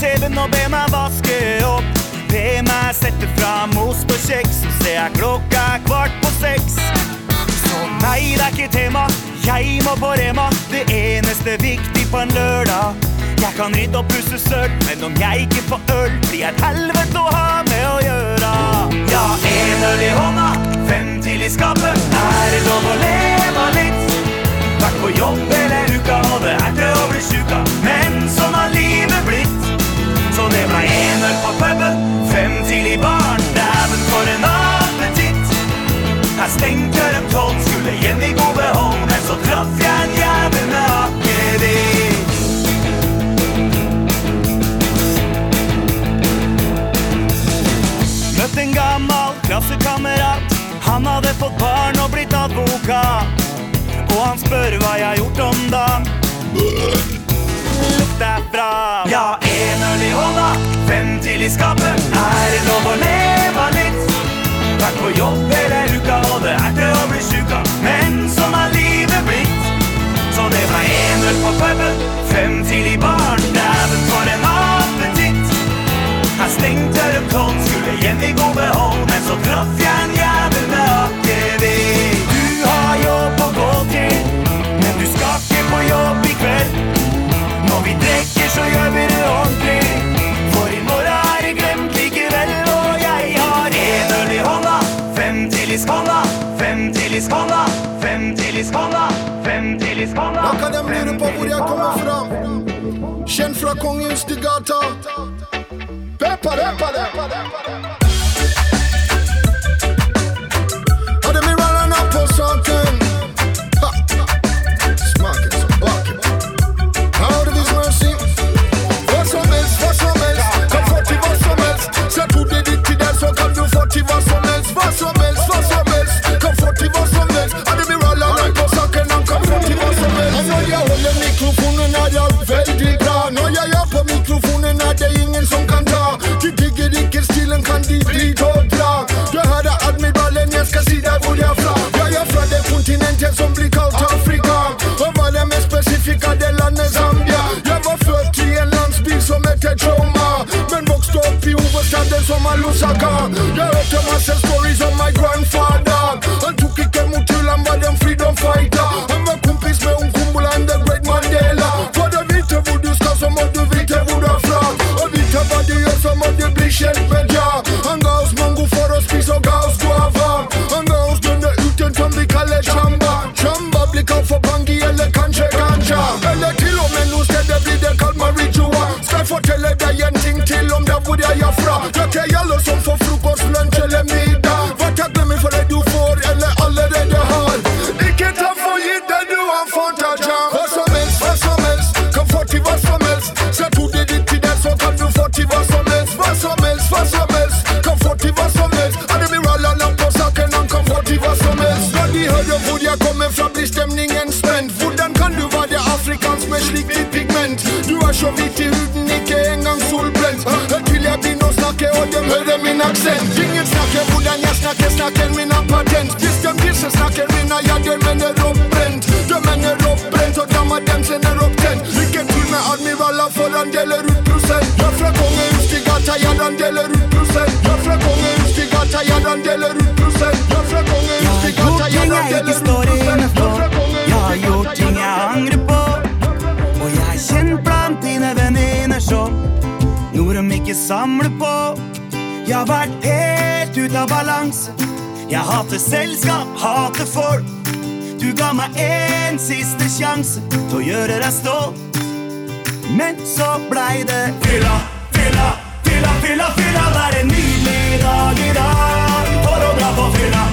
TV-en og be meg vaske opp. Be meg sette fram ost på kjeks, så ser jeg klokka er kvart på seks. Så nei, det er ikke tema, jeg må på Rema. Det eneste viktig på en lørdag. Jeg kan rydde og pusse søl, men om jeg ikke får øl, blir jeg et helvete å ha med å gjøre. Ja, en øl i hånda, fem til i skapet. Er det lov å leve litt? Vært på jobb hele uka, og det er til å bli sjuk av. Men sånn har livet blitt. Så det ble en øl på puben, fem til i baren. Dæven, for en appetitt. Jeg stengte dem tolv, skulle hjem i god behold, men så traff jeg en jævel med akevitt. Møtt en gammel klassekamerat. Han hadde fått barn og blitt advokat. Og han spør hva jeg har gjort om dagen. Derfra. Ja, en øl i hånda, fem til i skapet. Er det lov å leve litt? Vært på jobb hele uka, og det er til å bli sjuk av. Men sånn har livet blitt. Så det ble en øl på puben, fem til i baren. Dæven, for en appetitt. Jeg stengte tolv, skulle hjem i god behold, men så traff jeg en jævel med akevitt. Du har jobb å gå til, men du skal ikke på jobb vi drikker, så gjør vi det ordentlig. For i morgen er det glemt likevel, og jeg har en øl i hånda, fem til i skånda, fem til i skånda, fem til i skånda, fem til i skånda. Da kan de lure på hvor jeg kommer fra. Kjent fra kongens til gata. Peppa peppa, peppa peppa. Hadde vi rallen opp på saken. Spesifikk av det landet Zambia. Jeg var født i en landsby som heter Choma, men vokste opp i hovedstaden som er Lusaka. Jeg hørte masse stories om my grandfather. Han tok ikke mot tull, han var en freedom fighter. Han var kompis med Nkumbula and the great Mandela. For å vite hvor du skal, så må du vite hvor du er fra. Og vite hva du gjør, så må du bli kjent å snakke, og de hører min aksent. Ingen snakker hvordan jeg snakker, snakker min har patent. Hvis de disse snakker min, ja, de mener oppbrent. De mener oppbrent, og dama dem sender opp tent. Lykke til med admiraler, for han deler ut prosent. Jeg er fra kongehus til gata, ja, han deler ut prosent. Jeg er fra kongehus til gata, ja, han deler ut prosent. Jeg er fra kongehus til gata, ja, han deler ut prosent. Jeg er fra kongehus Jeg har til gjort gata, ting ja, jeg han angrer på. Og jeg er kjent blant dine venninner som noe de ikke samler på. Jeg har vært helt ut av balanse. Jeg hater selskap, hater folk. Du ga meg en siste sjanse til å gjøre deg stolt. Men så blei det fylla, fylla, fylla, fylla, fylla. Det er en nydelig dag i dag for å dra på. Fylla,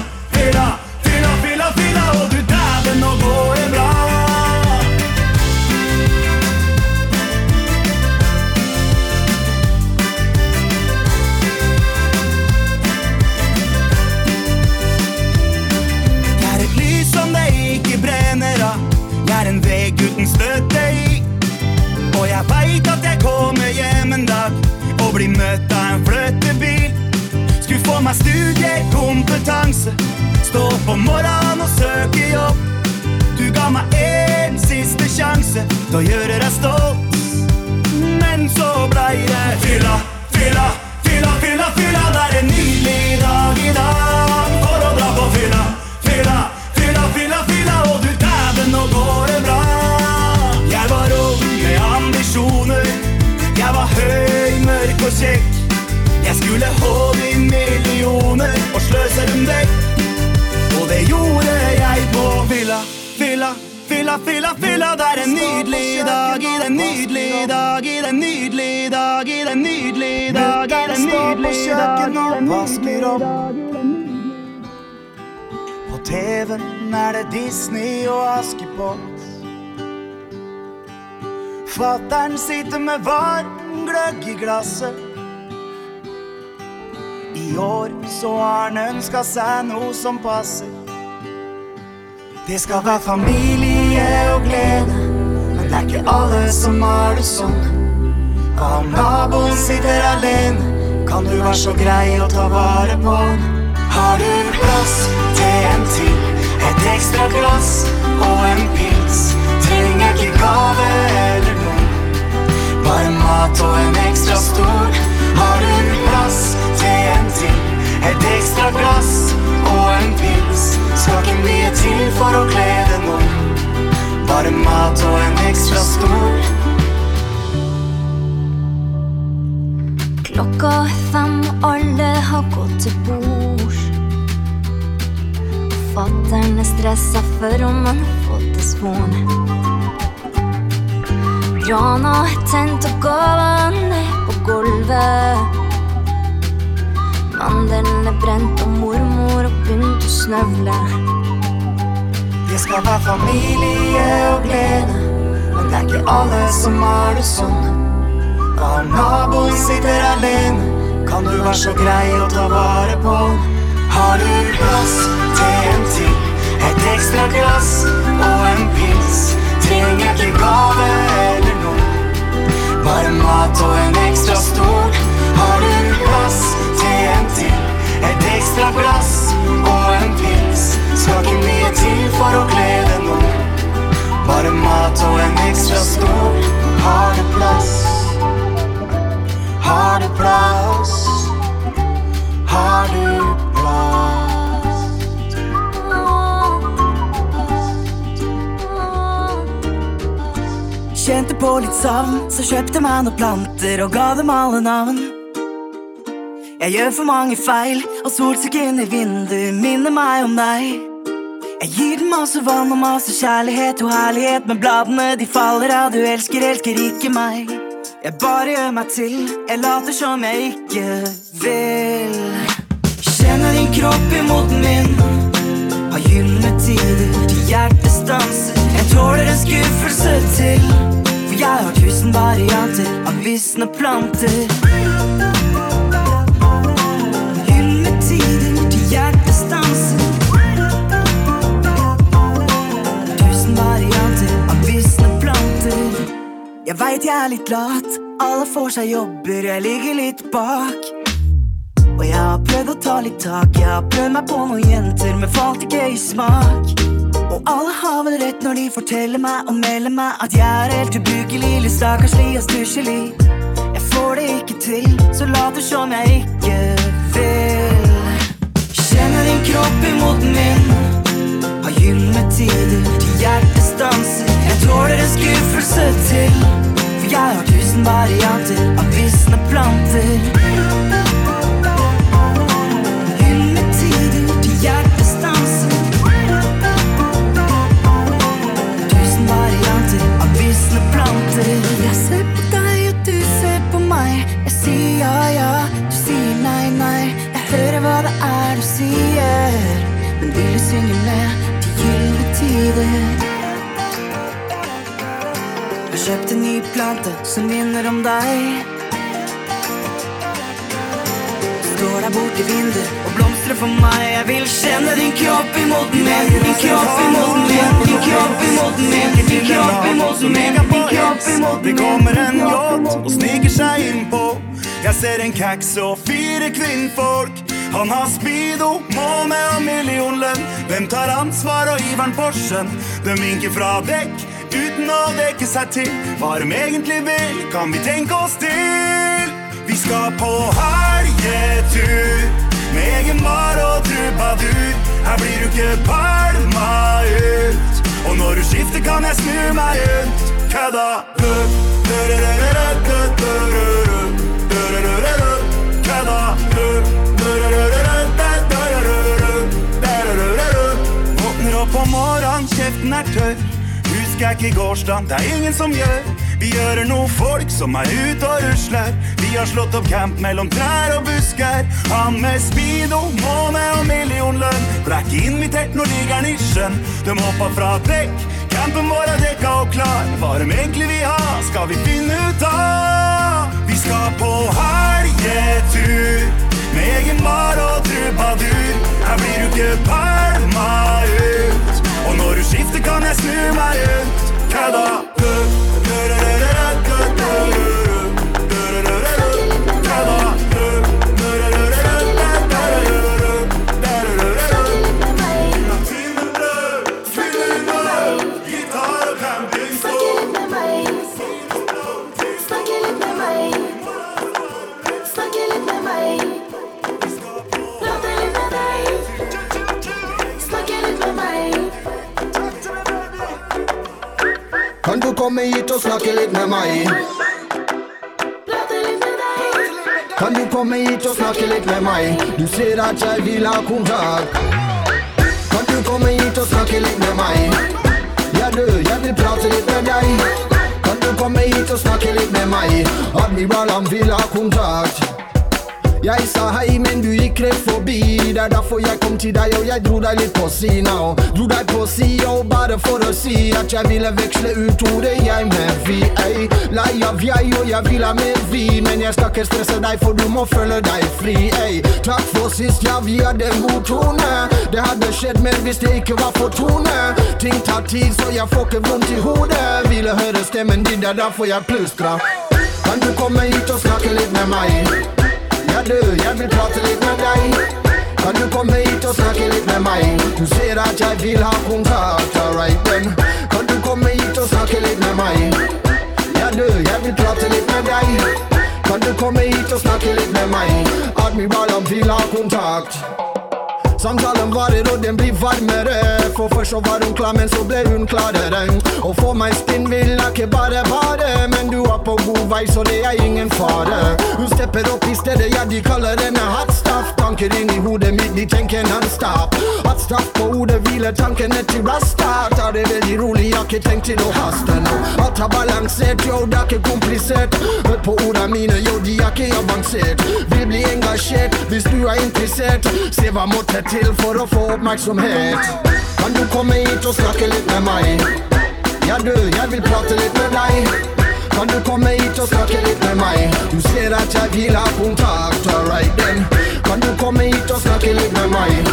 i. Og jeg veit at jeg kommer hjem en dag og blir møtt av en fløtebil. Skulle få meg studiekompetanse, stå om morgenen og søke jobb. Du ga meg en siste sjanse til å gjøre deg stolt. Men så blei det fylla, fylla, fylla, fylla, fylla. Det er en nylig dag i dag og kjekk. Jeg skulle håve inn millioner og sløse dem vekk. Og det gjorde jeg på fylla, fylla, fylla, fylla, fylla. Det er en nydelig dag i den nydelige dag i den nydelige dag i den nydelige dag i den nydelige dag og vasker opp. På TV-en er det Disney og Askepott. Fattern sitter med varm gløgg i glasset. I år så har han ønska seg noe som passer. Det skal være familie og glede, men det er ikke alle som har det sånn. Hva om naboen sitter alene, kan du være så grei å ta vare på han. Har du plass til en til, et ekstra glass og en pils? Trenger ikke gave Bare mat og en ekstra stol. Har du plass til en til? Et ekstra glass og en pils. Skal ikke mye til for å glede noen. Bare mat og en ekstra stol. Klokka fem, alle har gått til bords. Fattern er stressa for om han har fått det svoren. Grana tent og gaver ned på gulvet. Mandelen er brent, og mormor har begynt å snøvle. Det skal være familie og glede, men det er ikke alle som har det sånn. Hva om naboen sitter alene, kan du være så grei å ta vare på. Har du plass til en til, et ekstra glass og en pils? Trenger ikke gave eller bare mat og en ekstra stol. Har du plass til en til, et ekstra glass og en pils? Skal ikke mye til for å glede noen, bare mat og en ekstra stol. Har du plass? Har du plass? Har du plass? Kjente på litt savn, så kjøpte meg noen planter og ga dem alle navn. Jeg gjør for mange feil, og solsikken i vinduet minner meg om deg. Jeg gir den masse vann og masse kjærlighet og herlighet, men bladene de faller av, du elsker, elsker ikke meg. Jeg bare gjør meg til, jeg later som jeg ikke vil. Kjenner din kropp imot min, har gylne tider til hjertestanser. Jeg tåler en skuffelse til, jeg har tusen varianter av visne planter. Gylne til hjertestanser. Tusen varianter av visne planter. Jeg veit jeg er litt lat, alle får seg jobber, jeg ligger litt bak. Og jeg har prøvd å ta litt tak, jeg har prøvd meg på noen jenter, men falt ikke i smak. Og alle har vel rett når de forteller meg og melder meg at jeg er helt ubrukelig, litt stakkarslig og stusslig. Jeg får det ikke til, så later som jeg ikke vil. Kjenner din kropp imot min, har gylne tider til hjertestanser. Jeg tåler en skuffelse til, for jeg har tusen varianter av visne planter. Sier. Men vil du synge med til gylne tider? Jeg kjøpt en ny plante som minner om deg. Står der borte i vinduet og blomstrer for meg. Jeg vil kjenne din kropp imot min, din kropp imot min, din kropp imot min, din kropp imot min, din kropp imot Det kommer en yacht og sniker seg innpå. Jeg ser en kaks og fire kvinnfolk. Han har speedo, måne og millionlønn. Hvem tar ansvar og iveren Porschen? De vinker fra dekk, uten å dekke seg til. Hva de egentlig vil, kan vi tenke oss til. Vi skal på helgetur med egen bar og trubadur. Her blir du ikke pælma ut. Og når du skifter, kan jeg snu meg rundt. Kødda. Kødda. Opp om morgenen, kjeften er tørr. Husker jeg ikke gårsdagen, det er ingen som gjør. Vi gjør noe folk som er ute og rusler. Vi har slått opp camp mellom trær og busker. Han med speedo, måne og millionlønn. Det er ikke invitert når ligger i sjøen. De hoppa fra trekk, campen vår er dekka og klar. Hva de egentlig vil ha, skal vi finne ut av. Vi skal på helgetur med egen bar og trubadur. Her blir du ikke pælma ut. Og når du skifter, kan jeg snu meg rundt. Kødda. Komme hit og snakke litt med meg? Kan du komme hit og snakke litt med meg? Du ser at jeg vil ha kontakt. Kan du komme hit og snakke litt med meg? Ja, du, jeg vil prate litt med deg. Kan du komme hit og snakke litt med meg? Admiral, han vil ha kontakt. Jeg sa hei, men du gikk rett forbi. Det er derfor jeg kom til deg, og jeg dro deg litt på si nå. Dro deg på si, og bare for å si at jeg ville veksle ut ordet jeg med vi. Ei, Lei av jeg, og jeg vil ha med vi. Men jeg skal ikke stresse deg, for du må føle deg fri. Ei, Takk for sist, ja, vi hadde en god tone. Det hadde skjedd mer hvis det ikke var for tone. Ting tar tid, så jeg får ikke vondt i hodet. Ville høre stemmen din, det er derfor jeg plystra. Kan du komme hit og snakke litt med meg? Ja du, jeg vil prate litt med deg Kan du komme hit og snakke litt med meg Du ser at jeg vil ha kontakt, alright then. Kan du komme hit og snakke litt med meg Ja du, jeg vil prate litt med deg Kan du komme hit og snakke litt med meg Admiral, han vil ha kontakt Samtalen varer og den blir varmere For først så var hun klar, men så ble hun klarere Og for meg spinn vil jeg ikke bare bare Men du er på god vei, så det er ingen fare Hun stepper opp i stedet, ja de kaller henne hot stuff. Tanker inn i hodet mitt, de tenker non-stop. Hot stuff på hodet, hviler tankene til rasta. Ta det veldig rolig, jeg har ikke tenkt til å haste nå Alt er balansert, yo, det er ikke komplisert Hør på ordene mine, yo, de er ikke avansert Vil bli engasjert, hvis du er interessert Se hva måtte til for å få oppmerksomhet Kan du komme hit og snakke litt med meg? Ja du, jeg vil prate litt med deg Kan du komme hit og snakke litt med meg? Du ser at jeg vil ha kontakt, alright then Kan du komme hit og snakke litt med meg?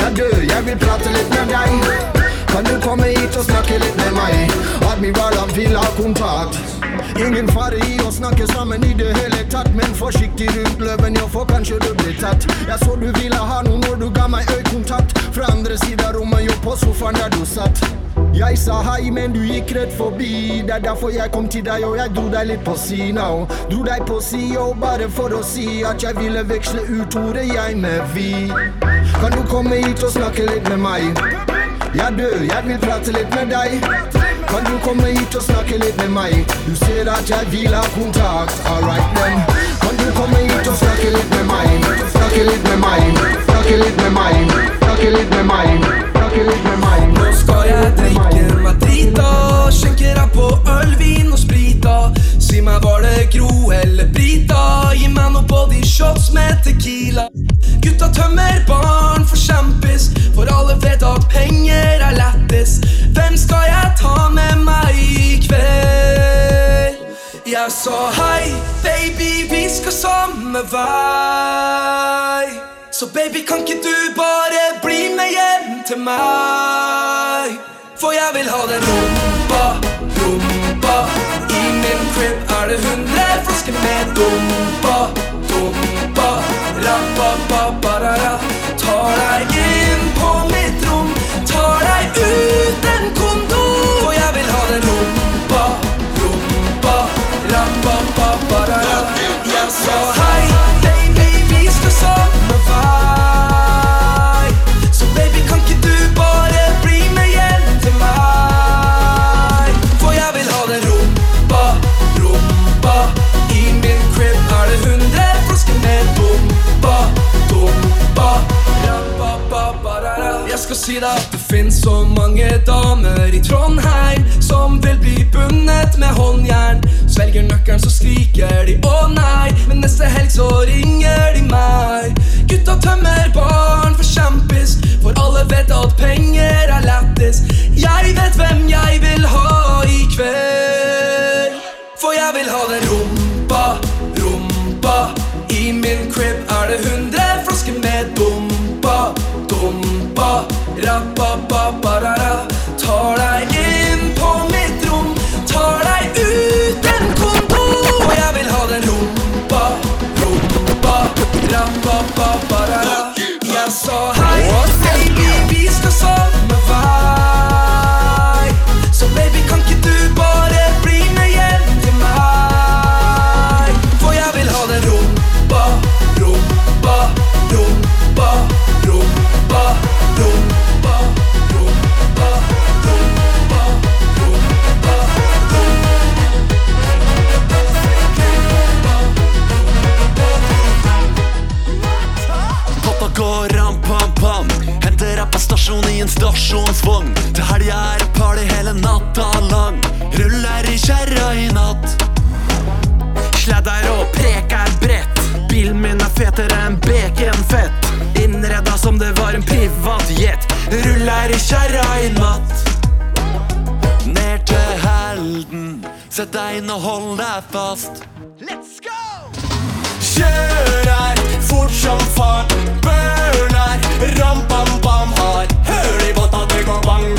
Ja du, jeg vil prate litt med deg Kan du komme hit og snakke litt med meg? Admiral, han vil ha kontakt Ingen fare i å snakke sammen i det hele tatt Men forsiktig rundt løven, jo for kanskje du blir tatt. Jeg så du ville ha noe når du ga meg øyekontakt. Fra andre siden av rommet, jo på sofaen der du satt. Jeg sa hei, men du gikk rett forbi. Det er derfor jeg kom til deg, og jeg dro deg litt på si now Dro deg på si, og bare for å si At jeg ville veksle ut ordet jeg med vi. Kan du komme hit og snakke litt med meg? Ja du, jeg vil prate litt med deg Kan du komme hit og snakke litt med meg? Du ser at jeg vil ha kontakt, alright then. Kan du komme hit og snakke litt med meg? Snakke litt med meg, snakke litt med meg Snakke litt med meg, snakke litt med meg Nå skal jeg drikke meg drita Skjenker jeg på øl, vin og sprita Si meg var det Gro eller Brita. Gi meg noe body shots med tequila. Gutta tømmer barn for kjempis For alle vet at penger er lættis. Hvem skal jeg ta med meg i kveld? Jeg sa hei, baby, vi skal samme vei. Så baby, kan ikke du bare bli med hjem til meg? For jeg vil ha den rumpa, crib er det hundre flasker med dumpa, dumpa Rappa-pa-pa-ra-ra Tar deg inn på mitt rom Tar deg ut en kondom si deg at det finnes så mange damer i Trondheim som vil bli bundet med håndjern. Svelger nøkkelen, så skriker de å nei, men neste helg så ringer de meg. Gutta tømmer barn for kjempis, for alle vet at penger er lættis. Jeg vet hvem jeg vil ha i kveld. med deg, hold deg fast. Let's go! Kjør her, fort som fart. Burn her, ram-bam-bam har høl i båta, det går bang.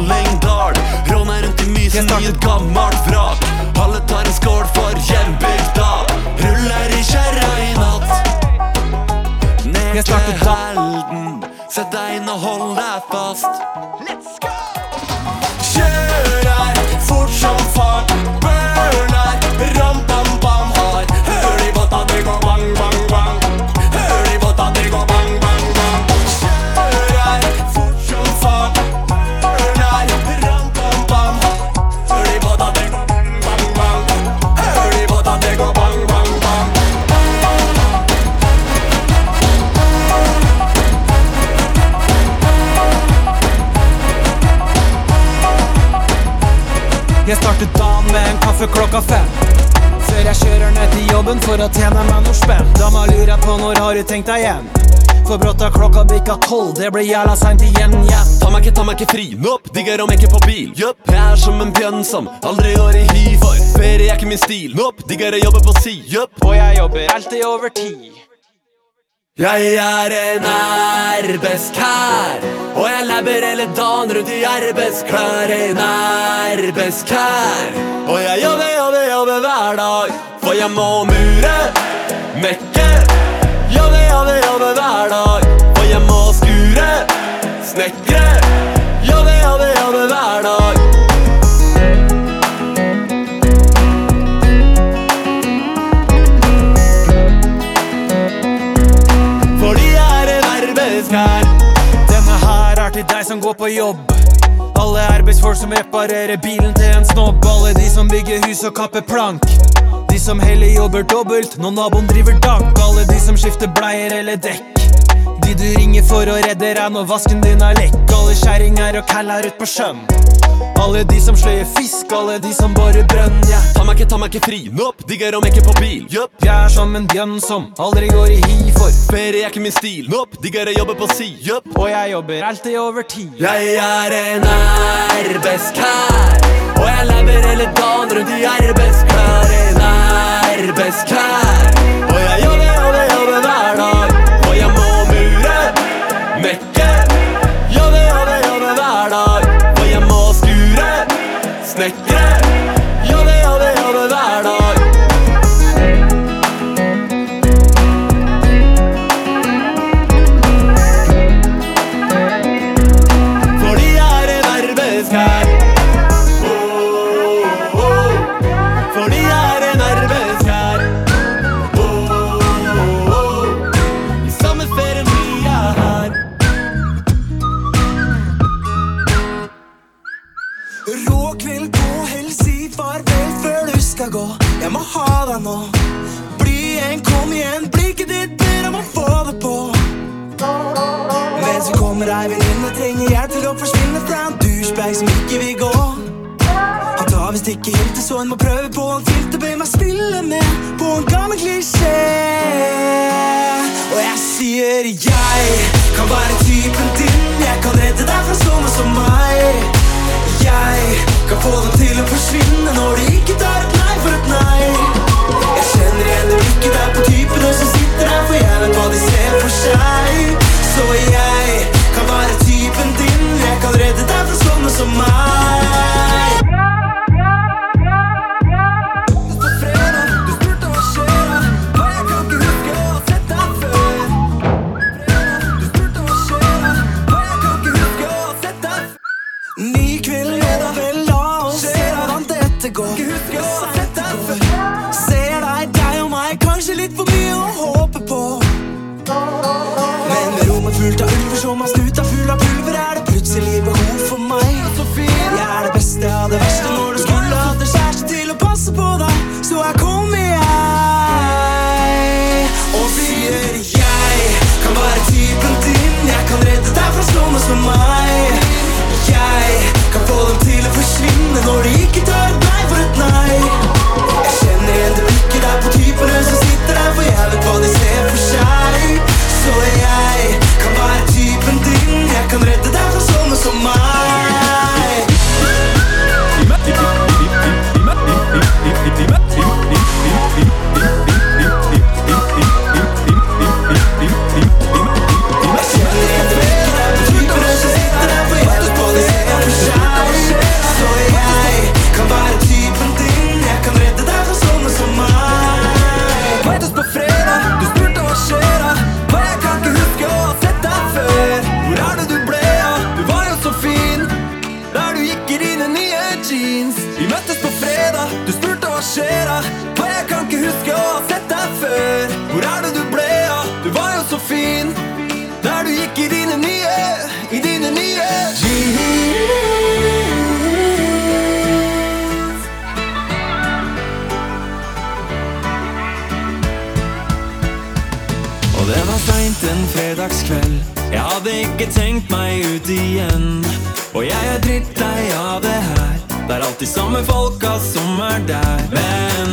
Hallingdal. Råner rundt i mysen i et gammelt vrak. Alle tar en skål for hjembygda. Ruller i kjerra i natt. Ned til starter for å tjene meg noe spenn. Dama lurer på når har du tenkt deg hjem? For brått har klokka bikka tolv, det blir jævla seint igjen igjen. Ta meg ikke, ta meg ikke fri, nope. digger om jeg ikke på bil Jupp, jeg er som en bjønn som aldri går i hi for Ferie er ikke min stil, nope. digger å jobbe på si, jupp Og jeg jobber alltid over tid. Jeg er en arbeidskær Og jeg labber hele dagen rundt i arbeidsklær En arbeidskær Og jeg jobber, jobber, jobber hver dag For jeg må mure, mekke jobbe, jobbe, jobbe hver dag For jeg må skure, snekre jobbe, jobbe, jobbe hver dag Fordi jeg er en arbeidskar. Denne her er til deg som går på jobb. Alle arbeidsfolk som reparerer bilen til en snobb. Alle de som bygger hus og kapper plank. De som heller jobber dobbelt når naboen driver dank. Alle de som skifter bleier eller dekk. De du ringer for å redde deg når vasken din er lekk. Alle kjerringer og kæller ut på sjøen. Alle de som sløyer fisk, alle de som borer brønn. Yeah. Ta meg ikke, ta meg ikke fri, nopp, digger om jeg ikke på bil Yep. Jeg er som en bjønn som aldri går i hi for. ferie er ikke min stil Nopp, digger å jobbe på si, Yep. Og jeg jobber alltid over tid. Jeg er en arbeidskær Og jeg lever hele dagen rundt i arbeidsklær the best kind. en må prøve på en filter, be meg spille med på en gammel klisjé. Og jeg sier jeg kan være typen din, jeg kan redde deg fra sånne som meg. Jeg kan få dem til å forsvinne når de ikke tar et nei for et nei. Jeg kjenner igjen det blikket der på typene som sitter der, for jeg vet hva de ser for seg. Så jeg kan være typen din, jeg kan redde deg fra sånne som meg. ut igjen. Og jeg er drittlei av det her. Det er alltid samme folka som er der. Men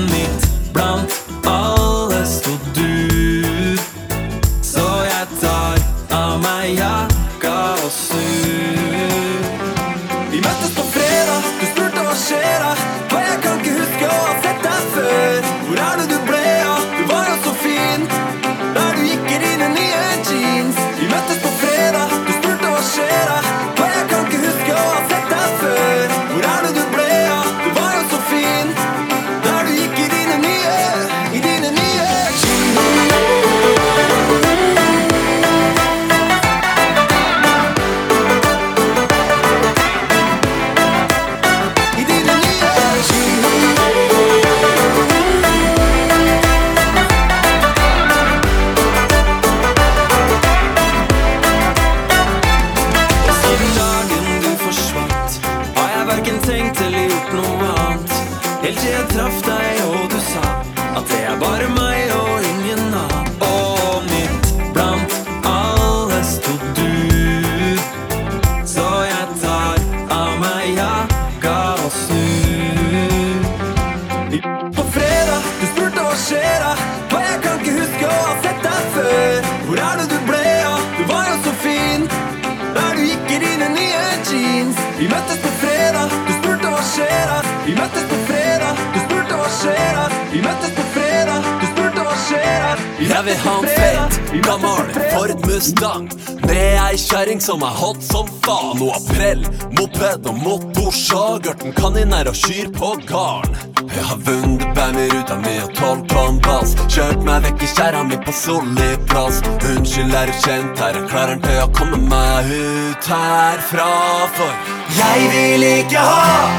som er hot som faen. Og aprell, moped og motorsag. Ørten kaniner og kyr på garn. Jeg har Wunderbanger ruta mi og tolv tonn bass. Kjørt meg vekk i skjæra mi på solid plass. Unnskyld, er du kjent her? Jeg klarer til å komme meg ut herfra, for jeg vil ikke ha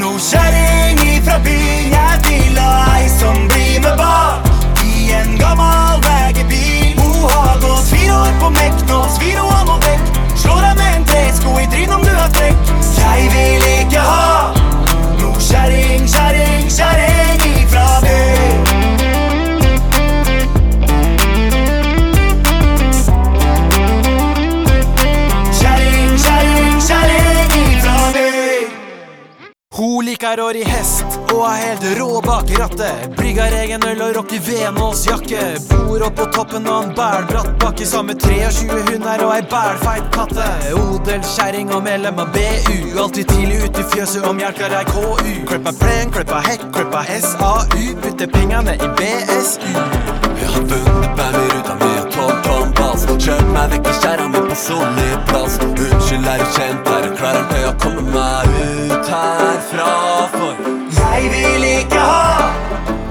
No kjerring ifra byen, jeg vil ha ei som blir med bak I en gammel vegebil. Hun har gått fire år på mekk Nå svir fire år noe vekk sko i dryn om du har trekk Jeg vil ikke ha noe kjerring, kjerring, kjerring. Erik er år i hest og er helt rå bak rattet. Brygger egen øl og rocker Venås jakke. Bor oppå toppen og en bælbratt bakke Samme med 23 hunder og ei bælfeit katte. Odelskjerring og medlem av BU. Alltid tidlig ute i fjøset og hjelker ei KU. Klippa plen, klippa hekk, klippa SAU. Putter pengene i BSU. Jeg har vunnet bandet ut av Kjørt meg vekk i skjæra mi på sonlig plass. Unnskyld, er du kjent Er du klar til å komme meg ut herfra, for Jeg vil ikke ha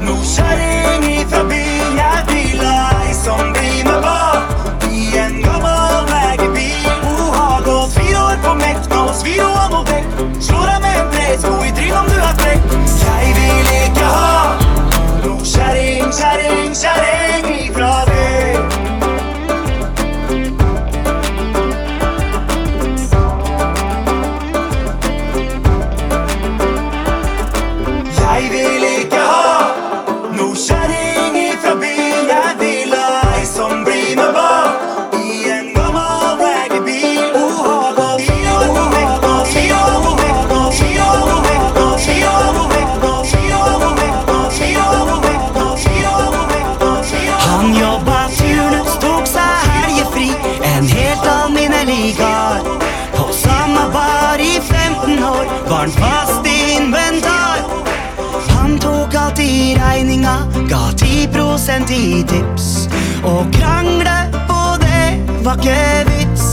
noe kjerring ifra byen. Jeg vil ha ei som blir med bak i en gammel legebil. Hun har gått fire år på mekk, nå svir hun av noe dekk. Slår deg med en bresko i trynet om du er frekk. Jeg vil ikke ha noe kjerring, kjerring, kjerring 10 i tips. Å krangle på det var ikke vits.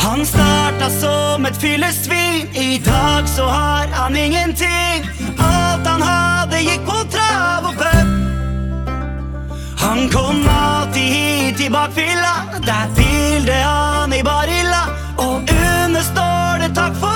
Han starta som et fyllesvin, i dag så har han ingenting. Alt han hadde gikk på trav og pub. Han kom alltid hit i bakfylla, der hvilte han i barilla. Og under står det takk for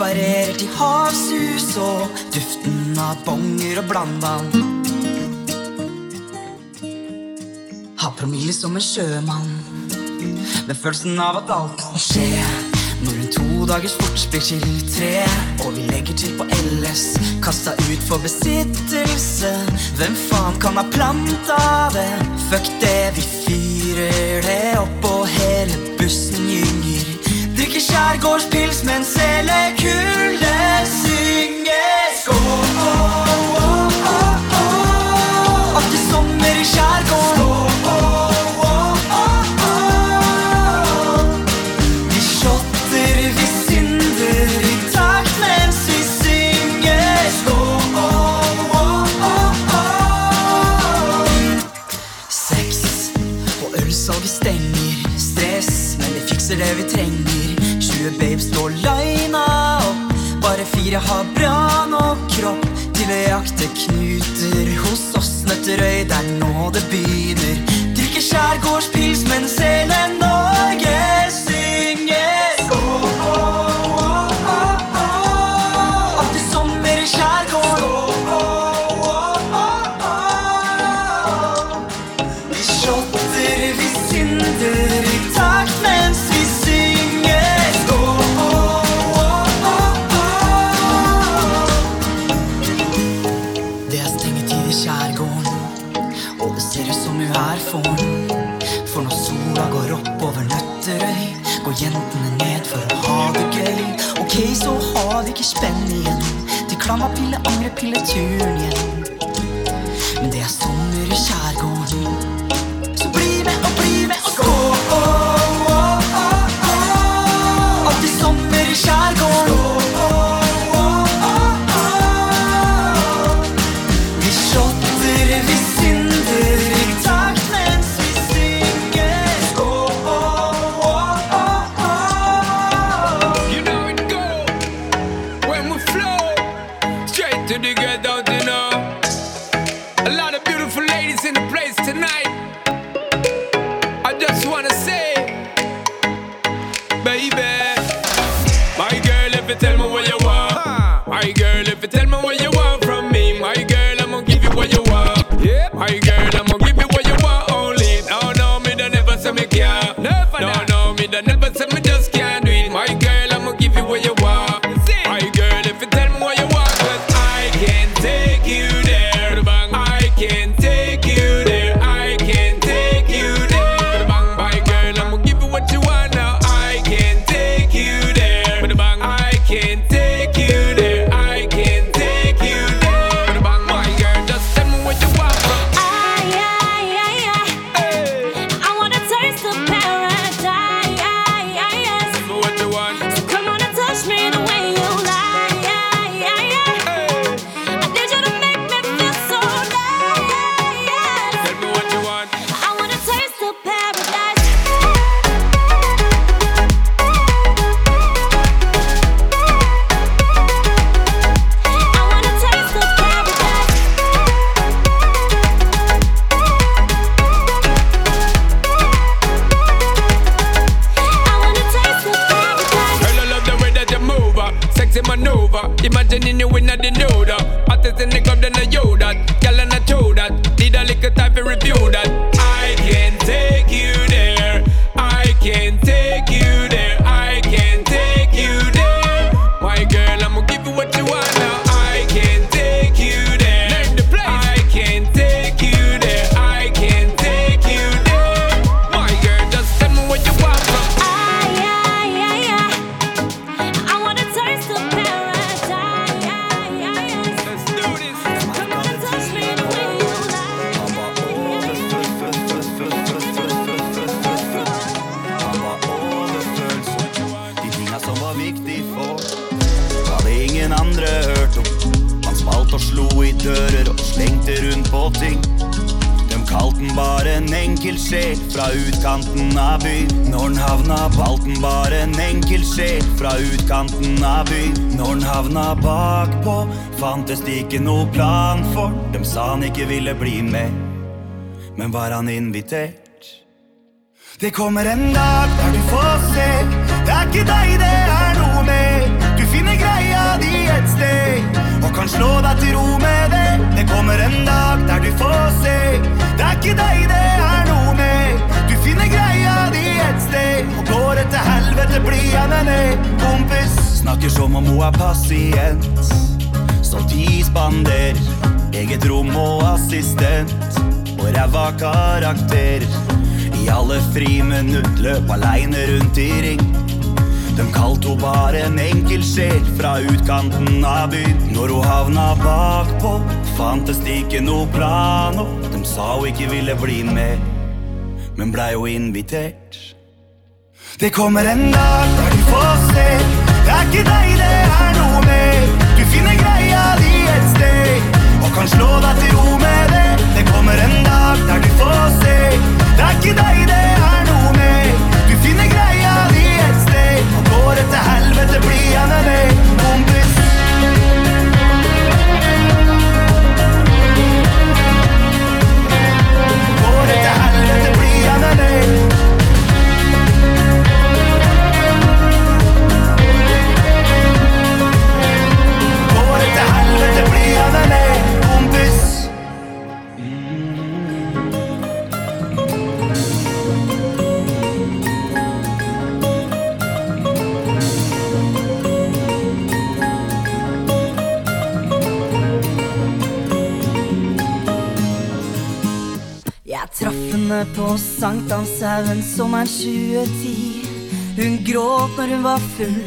reparerer til havsus og duften av bonger og blandvann. Har promille som en sjømann. Med følelsen av at alt kan skje. Når en to dagers forts blir til tre, og vi legger til på LS. Kasta ut for besittelse. Hvem faen kan ha planta det? Fuck det, vi fyrer det opp, og hele bussen gynger. Skjærgårdspils mens hele kullet synger. Skål! det sommer i skjærgården. Vi Stive babes leina opp. Bare fire har bra nok kropp til å jakte knuter. Hos oss Nøtterøy, det er nå det begynner. Drikker skjærgårdspils Men selen fikk jeg spenn igjen. Til klamapille, angrepille, turen hjem. Men det er stort. Det kommer en dag der du får se. Det er ikke deg det er noe med. Du finner greia di et sted og kan slå deg til ro med det. Det kommer en dag der du får se. Det er ikke deg det er noe med. Du finner greia di et sted og går etter helvete, blir jeg med ned. Kompis snakker som om hun er pasient. Stolt isbander, eget rom og assistent. Og ræva karakter. I alle friminutt løp aleine rundt i ring. De kalte ho bare en enkel sjel fra utkanten av byen. Når ho havna bakpå, fantes det ikke noe plan, og De sa ho ikke ville bli med, men blei jo invitert. Det kommer en dag der du får se. Det er ikke deg, det er noe mer. Du finner greia di et sted og kan slå deg til ro med det. Det kommer en dag der du får se. Det er ikke deg det er noe med. Du finner greia di et sted. Går det til helvete, blir jeg med deg, kompis. Går det til helvete, blir jeg med. Går det helvete, blir jeg med. Henne på Sankthanshaugen sommeren 2010. Hun gråt når hun var full,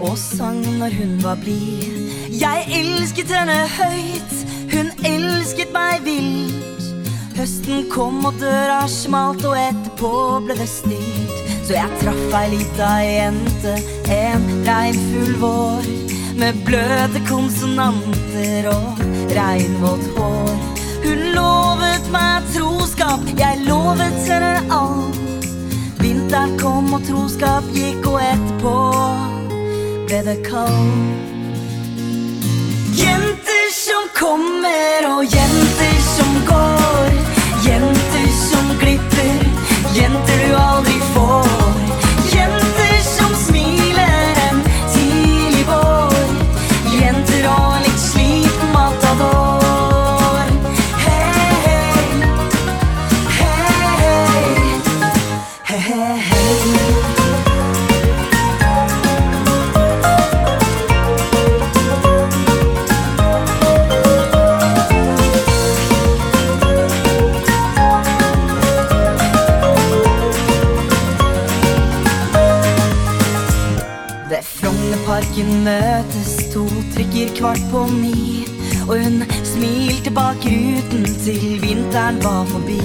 og sang når hun var blid. Jeg elsket henne høyt, hun elsket meg vilt. Høsten kom og døra smalt, og etterpå ble det stilt. Så jeg traff ei lita jente en regnfull vår. Med bløte konsonanter og regnvått hår. Hun lovet meg troskap, jeg lovet henne alt. Vinteren kom og troskap gikk, og etterpå ble det kaldt. Jenter som kommer og jenter som går. Jenter som glipper, jenter du aldri får. Kvart på mi. Og hun smilte bak ruten til vinteren var forbi.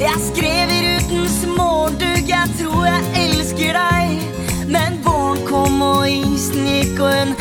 Jeg skrev i rutens morgendugg, jeg tror jeg elsker deg. Men våren kom og isen gikk, og hun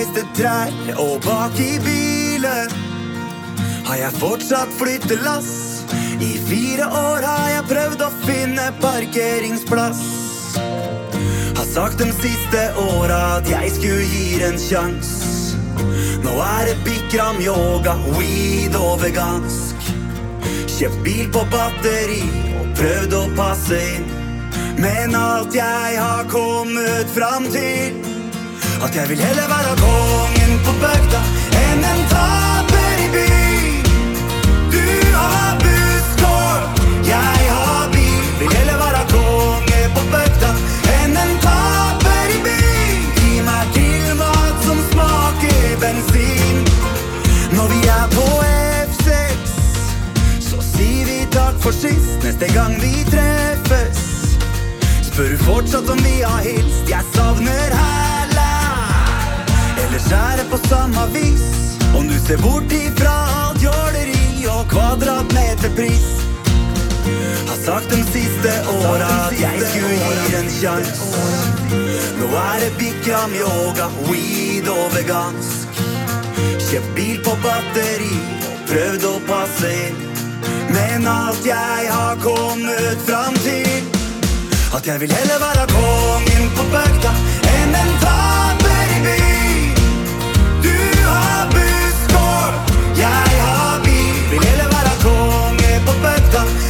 kortreiste trær og bak i bilen har jeg fortsatt flyttelass. I fire år har jeg prøvd å finne parkeringsplass. Har sagt de siste åra at jeg skulle gi en sjans. Nå er det Bikram yoga, weed og vegansk. Kjøpt bil på batteri og prøvd å passe inn. Men alt jeg har kommet fram til At jeg vil heller være kongen på bygda enn en taper i byen. Du har busskort, jeg har bil. Vil heller være konge på bygda enn en taper i byen. Gi meg til mat som smaker bensin. Når vi er på F6, så sier vi takk for sist neste gang vi treffes. Spør fortsatt om vi har hilst? Jeg savner hæla. Er på samme vis. Om du ser bort ifra alt jåleri og kvadratmeterpris. Har sagt de siste åra at jeg skulle gi en sjans. Nå er det Bikram yoga, weed og vegansk. Kjøpt bil på batteri prøvd å passe inn. Men alt jeg har kommet fram til At jeg vil heller være kongen på bøkta enn en taper på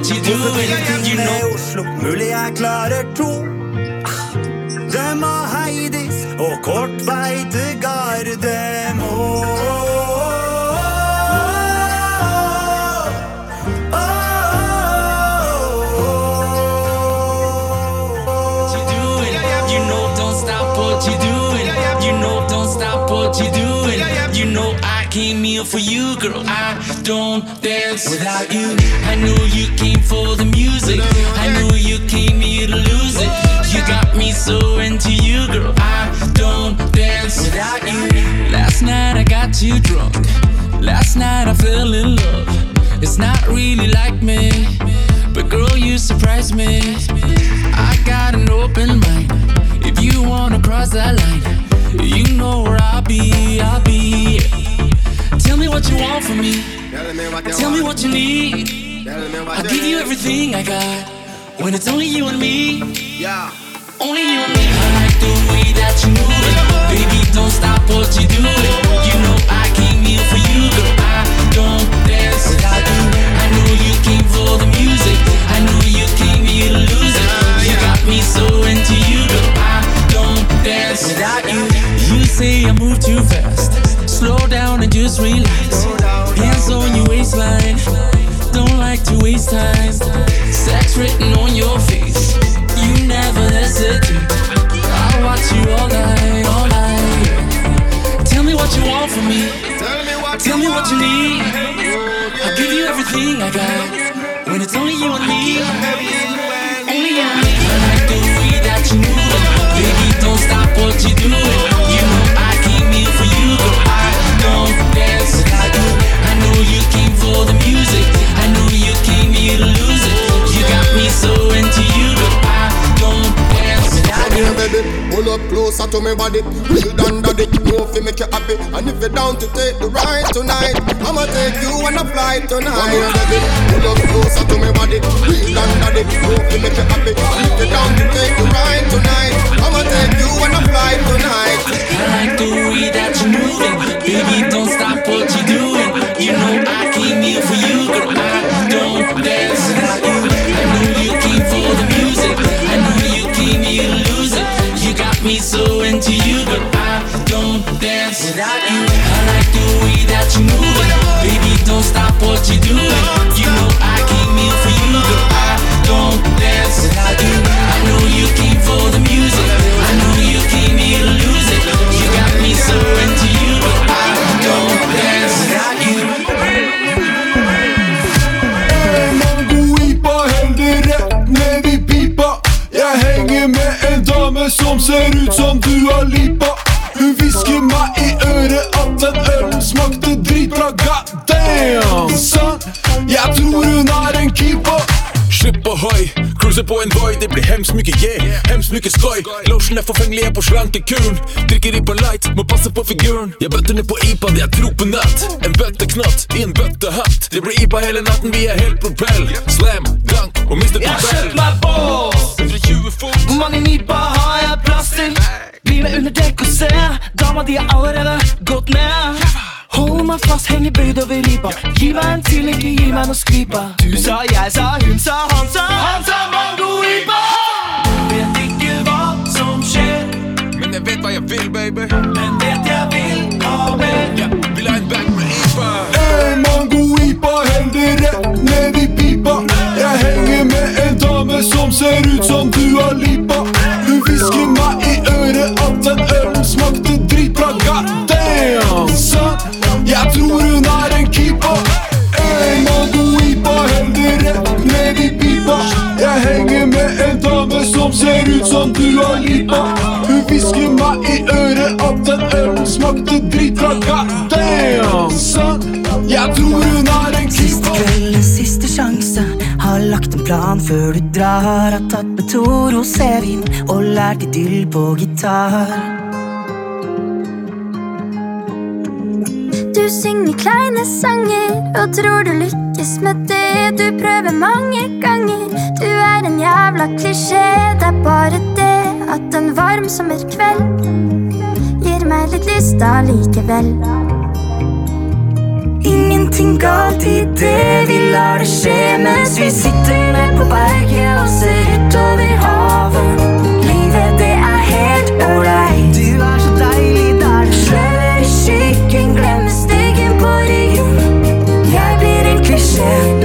what you doing? You know Oslo, mulig jeg klarer to. Dem og Heidis og kort vei til Gardermoen. what you doing. You know, don't stop what you doing. You know, I came here for you, girl. I don't dance without you. I know you came for the music. I know you came here to lose it. You got me so into you, girl. I don't dance without you. Last night I got too drunk. Last night I fell in love. It's not really like me, but girl, you surprised me. I got an open mind. If you wanna cross that line, you know where I'll be. I'll be. Tell me what you want from me. Tell me what you need. I'll give you everything I got. When it's only you and me. Yeah. Only you and me. I like the way that you move it. Baby, don't stop what you doing. You know I came here for you, girl. I don't dance without you. I know you came for the music. I know you came here to lose it. You got me so into you, girl. I don't dance without you. You say I move too fast. Slow down and just relax. Hands on your waistline. Don't like to waste time. Sex written on your face. You never hesitate. I'll watch you all night, all night. Tell me what you want from me. Tell me what Tell me what you need. I'll give you everything I got. When it's only you and me. Only you and me. I like the way that you move. Baby, don't stop what you doing. You. Pull up closer to me body. Real down daddy. No fi make you happy. And if you're down to take the ride tonight, I'ma take you on a flight tonight. Pull up closer to me body. Real down daddy. No fi make you happy. And if you're down to take the ride tonight, I'ma take you on a flight tonight. I like the way that you're moving. Baby, don't stop what you're doing. You know I came here for you, girl. I don't dance without you. I like the way that you're moving. Baby, don't stop what you're doing. You know I came here for you, girl. I don't dance without you. I know you came for the music. I know you came here to lose it. You got me so into you, but I don't dance without you. Med en dame som ser ut som Dua Lipa. Slipp ohoi, cruiser på en Voi Det blir hemskt mye yeah, hemskt mye skoj Lotion er forfengelig, jeg på slankekuren Drikker i på light, må passe på figuren. Jeg bøtter ned på IPA, det er tro på natt. En bøtteknatt i en bøttehatt Det blir IPA hele natten, vi er helt propell. Slam, dank og mister propell. Jeg har kjøpt meg bås. 120 fot. Hvor mange nipa har jeg plass til? Blir med under dekk og se Dama de er allerede gått ned Hold meg fast, henger bøyd over ripa. Gi meg en til, ikke gi meg noe skripa Du sa, jeg sa, hun sa, han sa. Han sa mango ipa Vet ikke hva som skjer. Men jeg vet hva jeg vil, baby. Men vet jeg vil ha mer? Jeg vil ha en bag med IPA Hey, Mango IPA holder rett ned i pipa. Jeg henger med en dame som ser ut som du har Lipa. Hun hvisker meg i øret at en ølen Tror hun er en keeper. En Mango IPA holder rett ned i pipa. Jeg henger med en dame som ser ut som du har Lipa. Hun hvisker meg i øret at den ølen smakte dritbra. God damn, son. Jeg tror hun er en Siste kveld, siste sjanse. Har lagt en plan før du drar. Har tatt med to rosévin og lært idyll på gitar. Du synger kleine sanger og tror du lykkes med det du prøver mange ganger. Du er en jævla klisjé, det er bare det at en varm sommerkveld gir meg litt lyst allikevel. Ingenting galt i det, vi lar det skje mens vi sitter ned på berget og ser utover havet.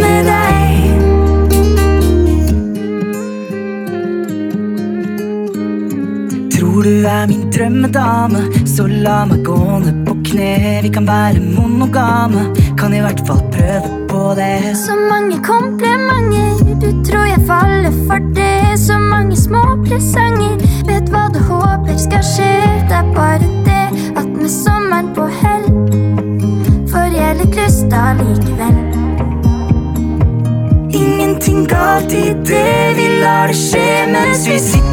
med deg? Tror du er min drømmedame, så la meg gå ned på kne. Vi kan være monogame, kan i hvert fall prøve på det. Så mange komplimenter, du tror jeg faller for det. Så mange små presanger, vet hva du håper skal skje. Det er bare det. ting galt i det vi lar det skje mens vi sitter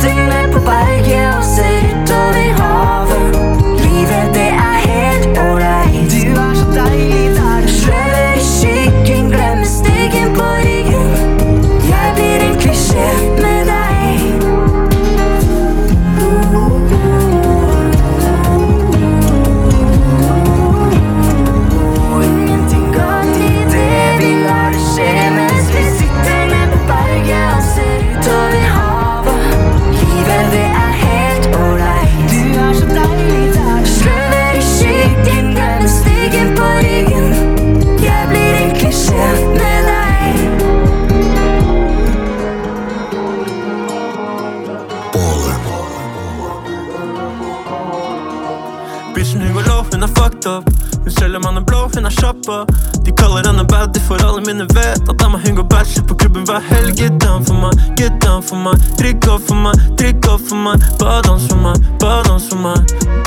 hver helg. Get down for meg, get down for meg. Drikk opp for meg, drikk opp for meg. Bare dans for meg, bare dans for meg.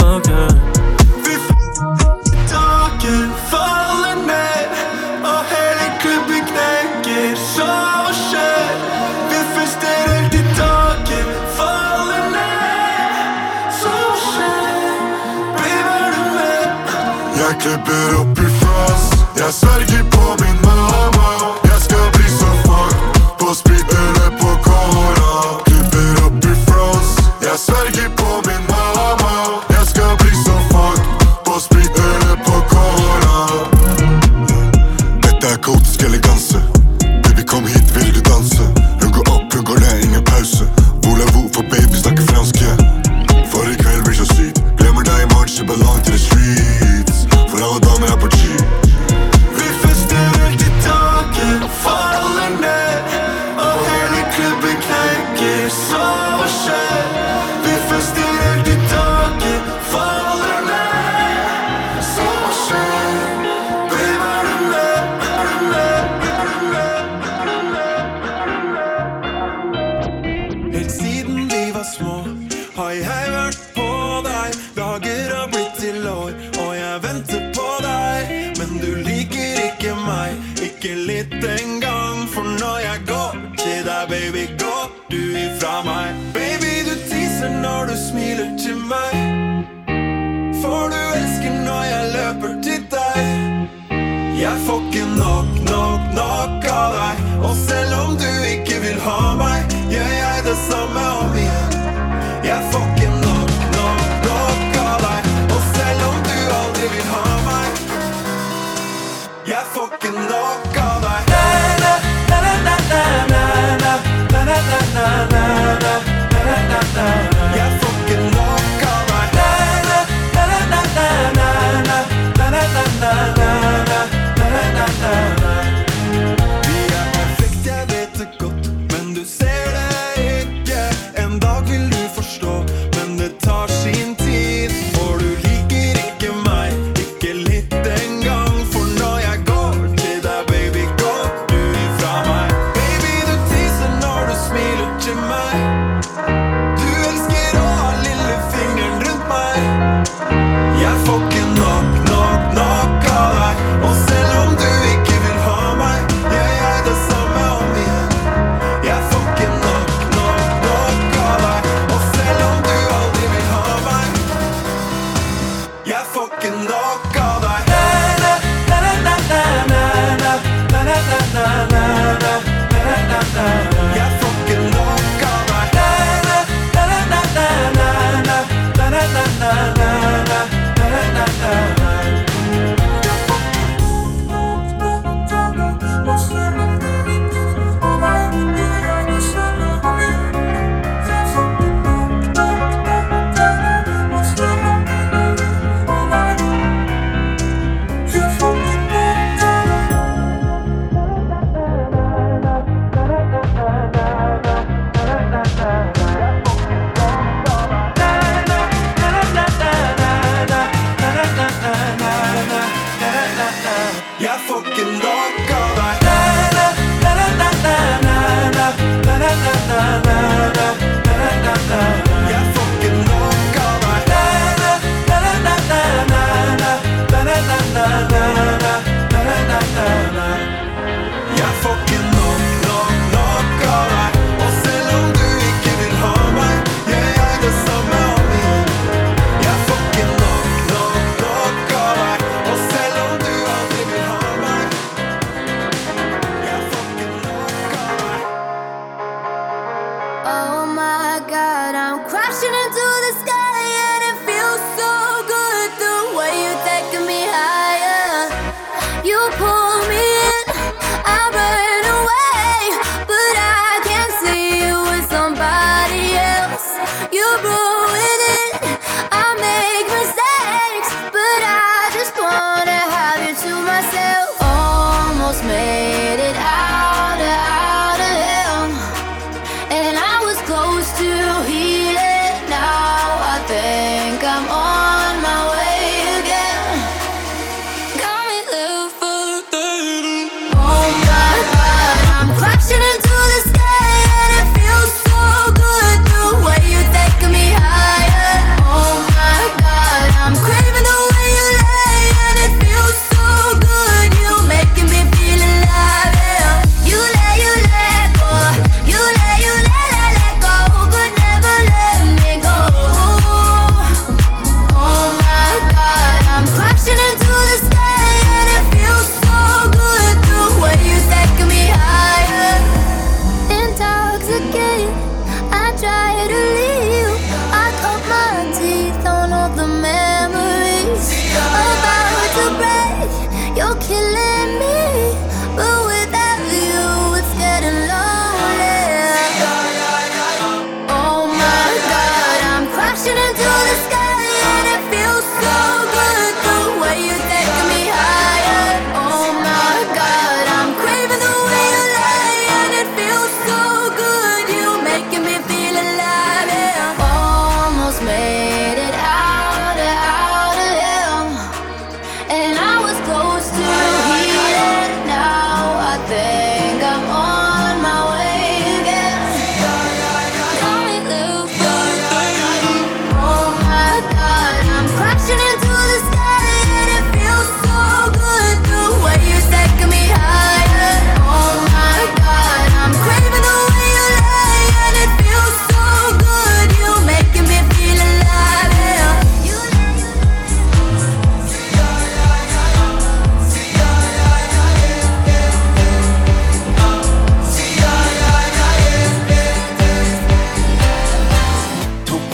Ok. Vi Taket faller ned, og hele klubben knekker. Så hva? Vi fester helt til taket faller ned. Så hva skjer? Du med? Jeg klipper opp i frost, jeg sverger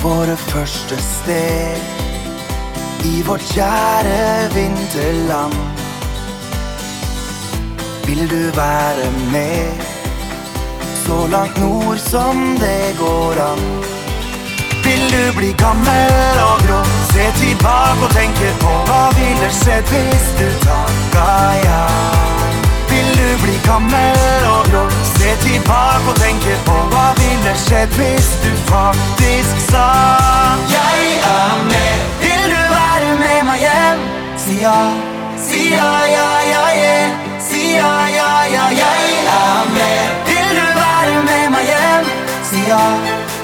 våre første steg i vårt kjære vinterland. Vil du være med så langt nord som det går an? Vil du bli gammel og grå, se tilbake og tenke på hva ville skjedd hvis du takka ja? Vil du bli gammel og grå, se tilbake og tenke på hva ville skjedd hvis du faktisk sa Jeg er med. Vil du være med meg hjem? Si ja, si ja, ja, ja, yeah. Si ja, ja, ja, jeg er med. Vil du være med meg hjem? Si ja,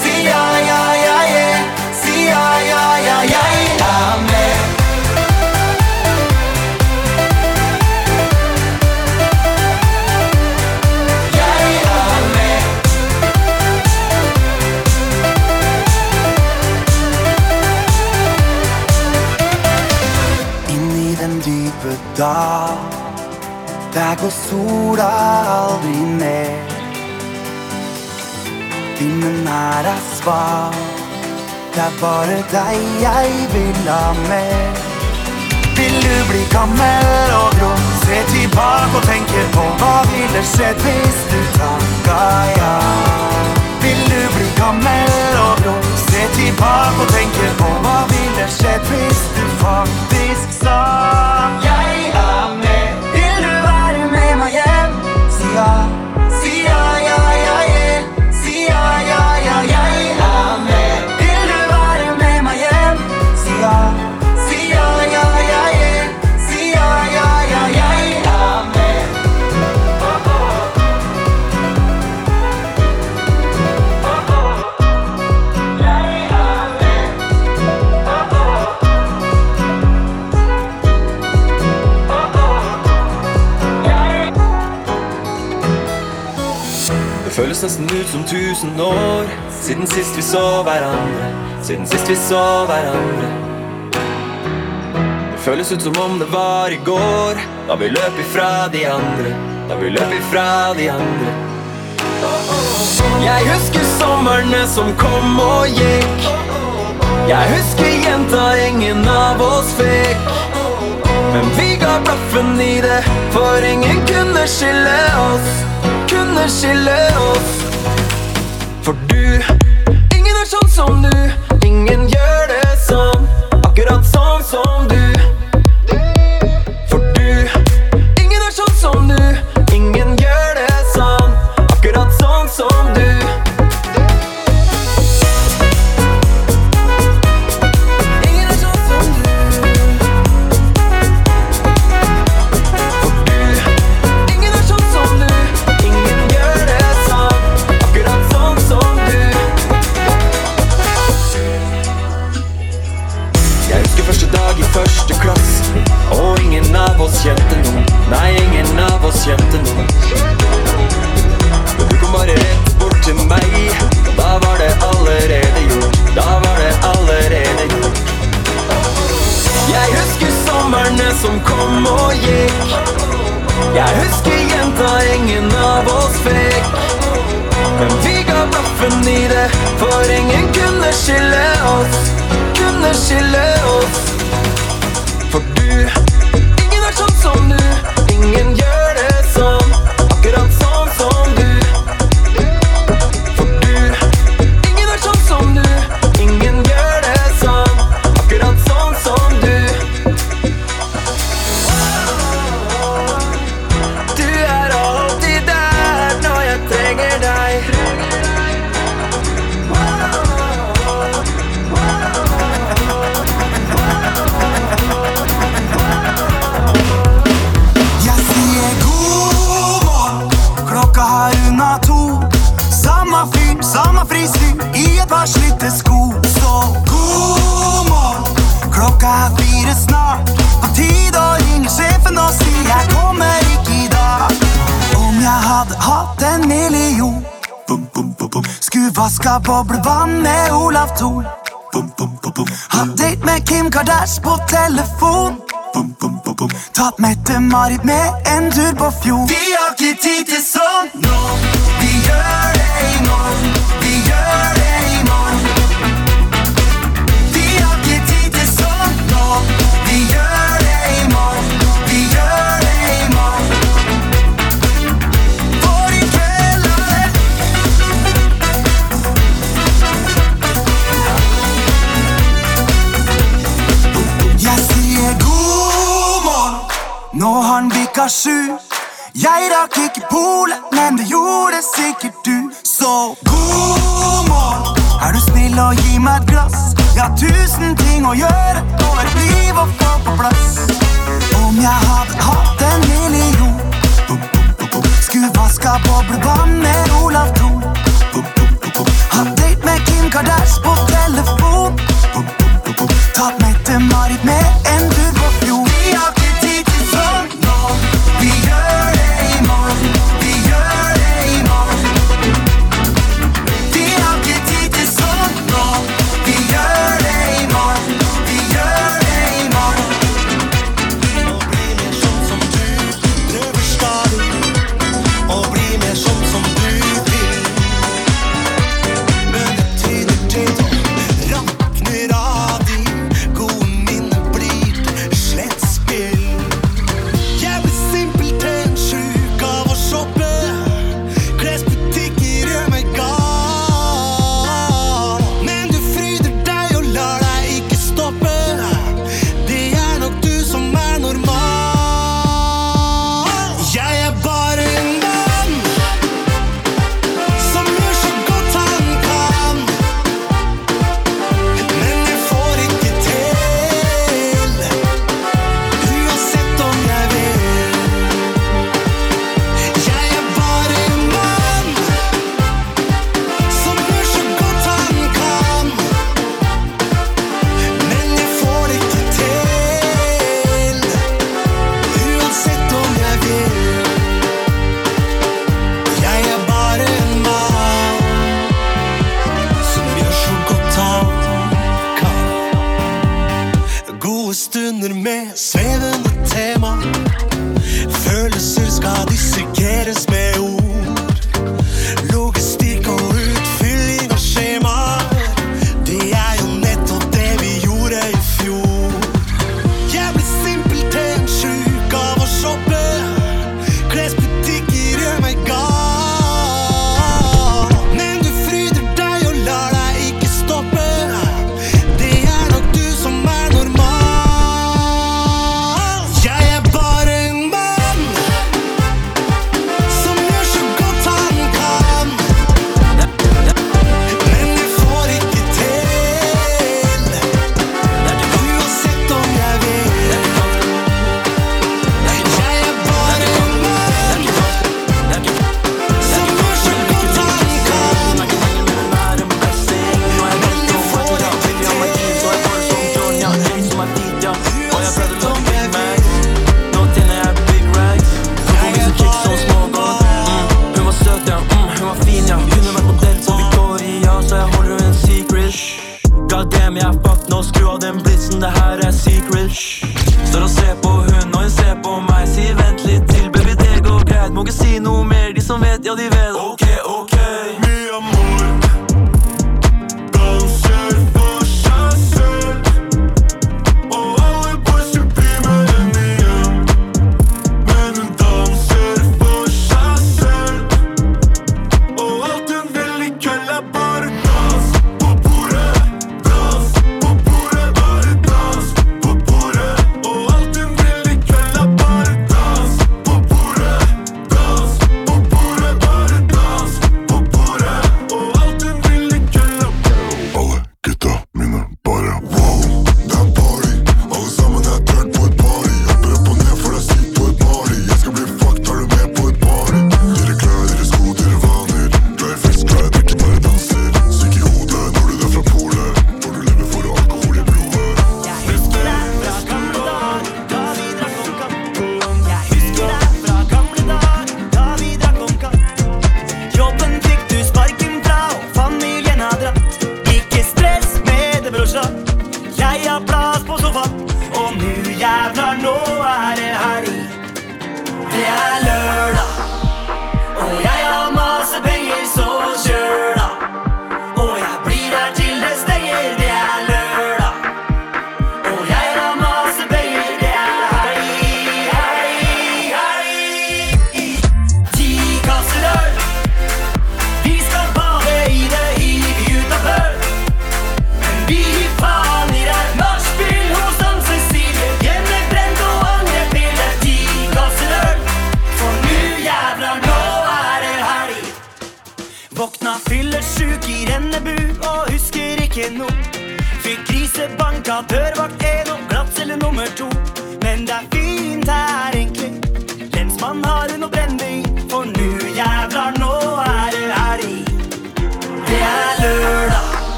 si ja, ja, ja, yeah. Si ja, ja, ja, jeg er med. Dal, der går sola aldri ned. Vinden her er svak, det er bare deg jeg vil ha med. Vil du bli gammel og grå, se tilbake og tenke på hva ville skjedd hvis du takka ja? Vil du bli gammel og grå, se tilbake og tenke på hva ville skjedd hvis du faktisk sa Jeg er med. Vil du være med meg hjem? Si ja, si ja, ja, ja, føles nesten ut som tusen år siden sist vi så hverandre, siden sist vi så hverandre. Det føles ut som om det var i går, da vi løp ifra de andre, da vi løp ifra de andre. Jeg husker somrene som kom og gikk. Jeg husker jenta ingen av oss fikk. Men vi ga blaffen i det, for ingen kunne skille oss kunne skille oss. For du Ingen er sånn som du. Ingen gjør det sånn. moje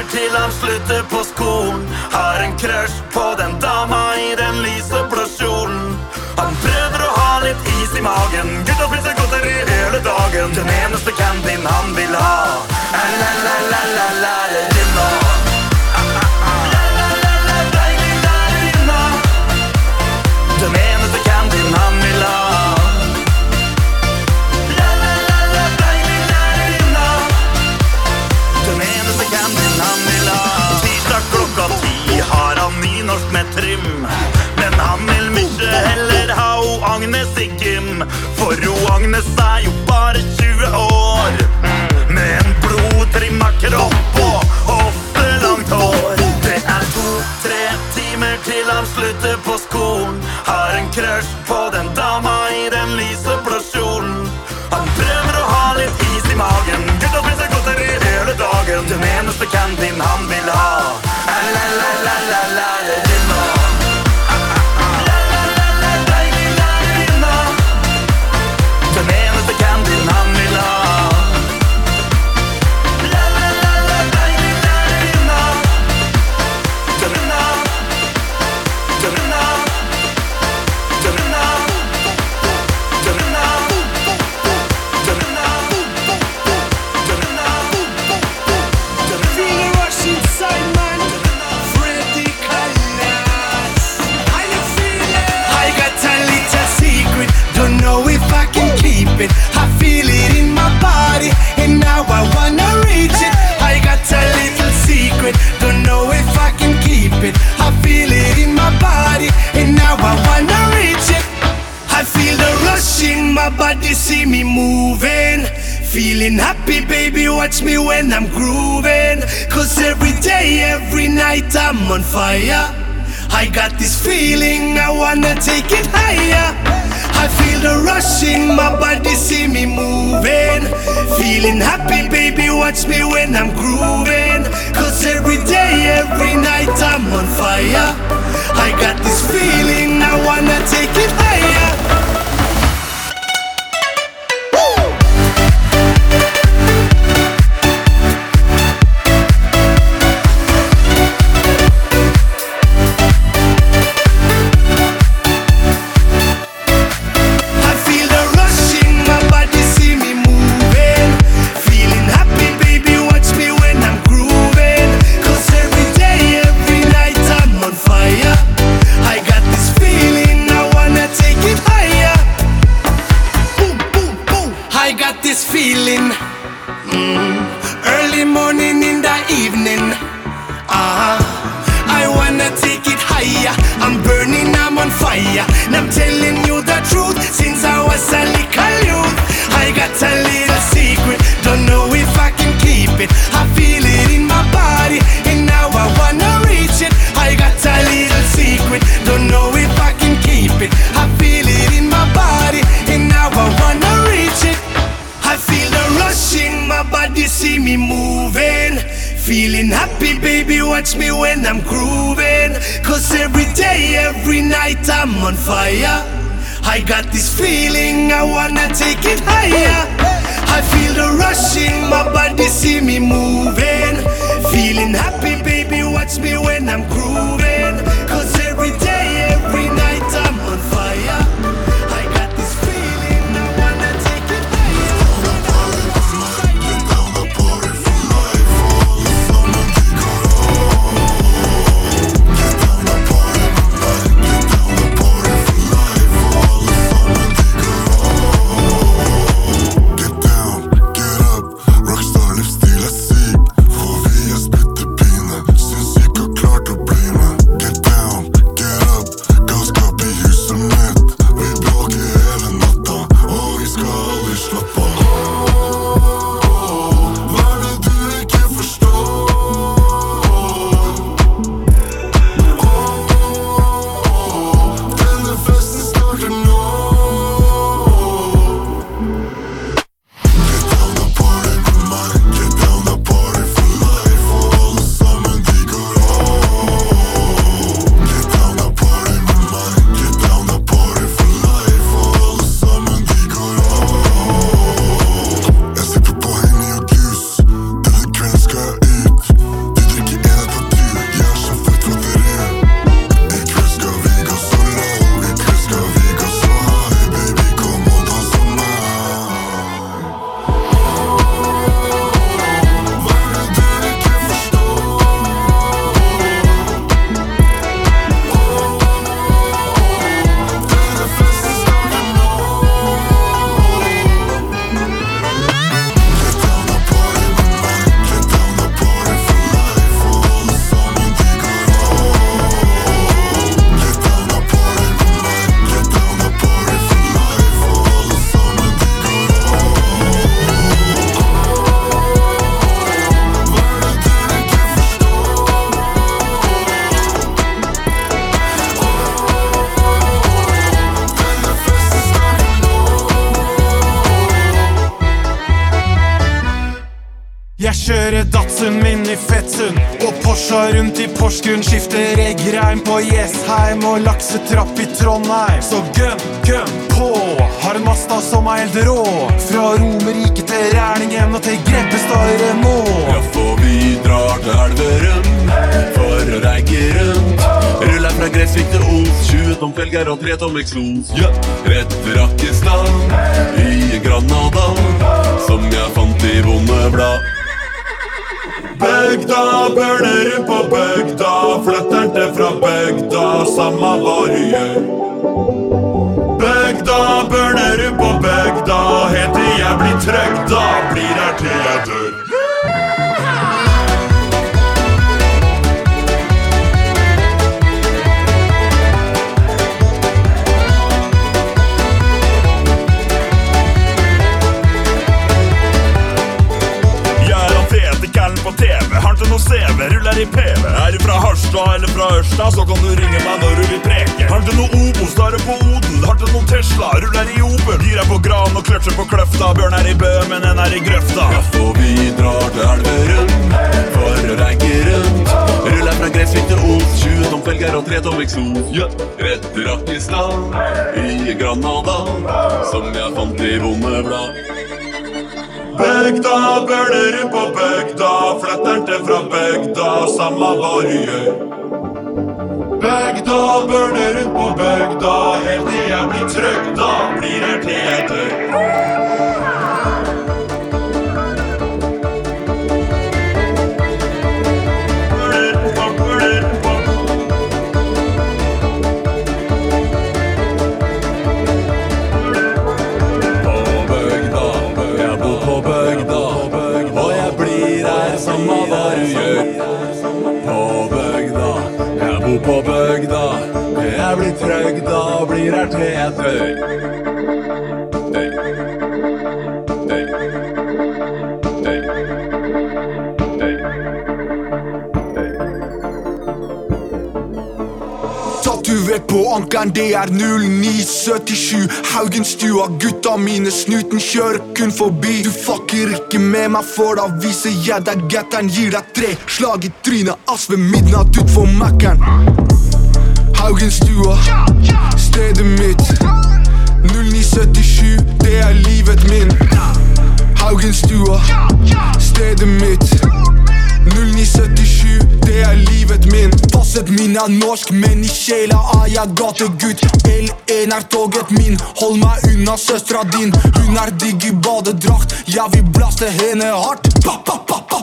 venter til han slutter på skolen. Har en crush på den dama i den lyseblå kjolen. Han prøver å ha litt is i magen. Gutta spiser godteri hele dagen. Den eneste candyen han vil ha. La, la, la, la, la. Body see me moving. Feeling happy baby watch me when I'm grooving. Cause every day, every night I'm on fire. I got this feeling I wanna take it higher. I feel the rush in my body see me moving. Feeling happy baby watch me when I'm grooving. Cause every day, every night I'm on fire. I got this feeling I wanna take it higher. feeling happy, baby. Watch me when I'm grooving. Cause every day, every night, I'm on fire. I got this feeling, I wanna take it higher. I feel the rush in my body see me moving. Feeling happy, baby. Watch me when I'm grooving. Cause every day, Bygda, bøler på bygda, fletteren til fra bygda, samma hva du gjør. Bygda, Bølerud på bygda, helt til jeg blir trygda, blir her til jeg dør. Jeg blir trøgg, da blir jeg til. Hey. Hey. Tatovert på ankeren, det er 0977 Haugenstua, gutta mine, snuten kjører kun forbi Du fucker ikke med meg, for da viser jeg deg gatteren Gir deg tre slag i trynet, ass ved midnatt utfor for Mackeren Haugenstua, stedet mitt. 0977, det er livet min. Haugenstua, stedet mitt. 0977, det er livet min. Passet min er norsk, men i sjela er jeg gategutt. L1 er toget min, hold meg unna søstra din. Hun er digg i badedrakt, jeg vil blaste henne hardt. Ba, ba, ba, ba,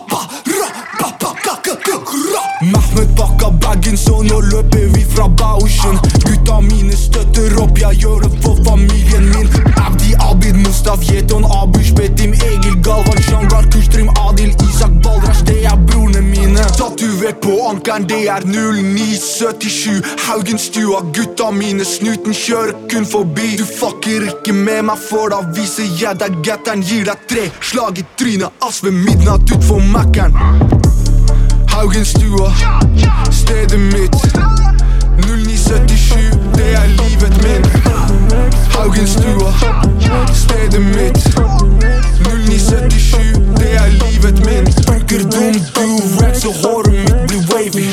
Mehmet pakka bagen, så nå løper vi fra Bauschen. Gutta mine støtter opp, jeg gjør det for familien min. Abdi, Abid, Mustaf, Yeton, Abush, Betim, Egil, Galvan, Shangar, Kushtrim, Adil, Isak, Baldrash, det er brorene mine. Tatovert på ankeren, det er 0977 Haugenstua, gutta mine, snuten kjører kun forbi. Du fucker ikke med meg, for da viser jeg deg gatteren Gir deg tre slag i trynet, ass ved midnatt ut for Mackeren Haugenstua, stedet mitt 0977, det er livet min Haugenstua, stedet mitt 0977, det er livet min. Bruker dum do-rag så håret mitt blir wavy.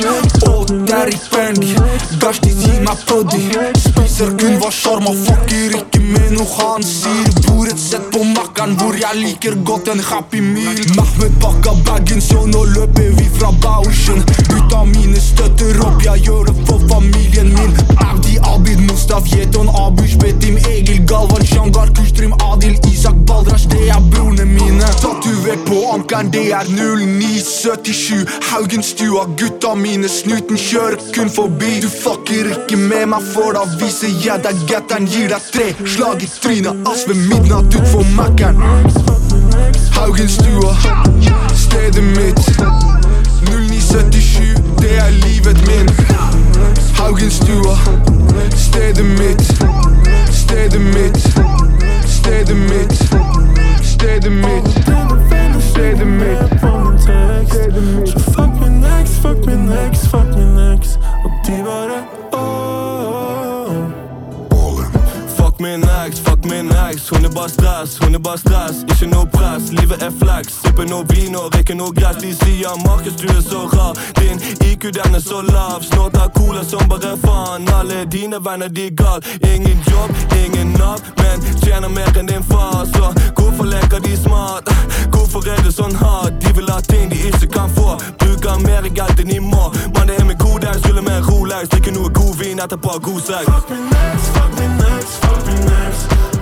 Og der i Fendi, Gashtis gir meg puddy Spiser kun hva sjarma, fucker ikke med noe han sier. Bor et sett på Makkeren hvor jeg liker godt en happy meal. Mehmet pakka bagen, så nå løper vi fra Bauschen. Gutta mine støtter opp, jeg gjør det for familien min. Abdi, Abid, Mustaf, Yeton Abush, Betim, Egil, Galvan, Shangar, Kushtrim, Adil, Isak, Baldrash, det er brorene mine Tatovert på ankeren, det er 0977 Haugenstua, gutta mine, snuten kjører kun forbi. Du fucker ikke med meg, for da viser jeg deg gatteren Gir deg tre slag i trynet, ass ved midnatt ut for Mackeren Haugenstua, stedet mitt. 0977, det er livet min. Haugenstua, stedet mitt. Stedet mitt, stedet mitt Stedet mitt, stedet mitt Stedet mitt fuck min ex, fuck min ex, fuck min ex Og de bare ex Hun er bare stress, hun er bare stress Ikke noe press, livet er flex Sippe noe vin og drikke noe gress De sier Markus du er så rar. Din IQ den er så lav. Snorter cola som bare faen. Alle dine venner de gal. Ingen jobb, ingen nav Men tjener mer enn din far. Så hvorfor leker de smart? Hvorfor er det sånn hard? De vil ha ting de ikke kan få. Bruker mer galt enn de må. Men det er med kodex, ruller med Rolex. Drikker noe god vin etterpå god sex. Fuck me next, fuck me next, fuck me ex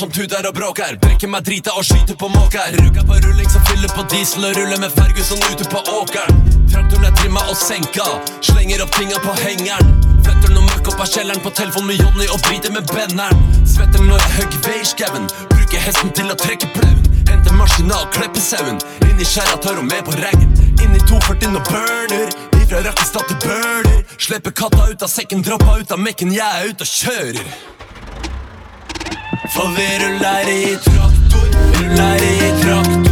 som tuter og bråker. Brekker meg drita og skyter på måker. Ruka på rulling som fyller på diesel og ruller med Ferguson ute på åkeren. Traktoren er trimma og senka. Slenger opp tinga på hengeren. Fletter noe møkk opp av kjelleren på telefon med Johnny og driter med benneren. Svetter når jeg hogger i. Bruker hesten til å trekke plauen. Henter maskina og klipper sauen. Inn i skjæra tar hun med på regn. Inn i 240 og burner. Ifra Rakkestad til Bøler. Slipper katta ut av sekken, droppa ut av mekken. Jeg er ute og kjører. For vi ruller i traktor, ruller i traktor.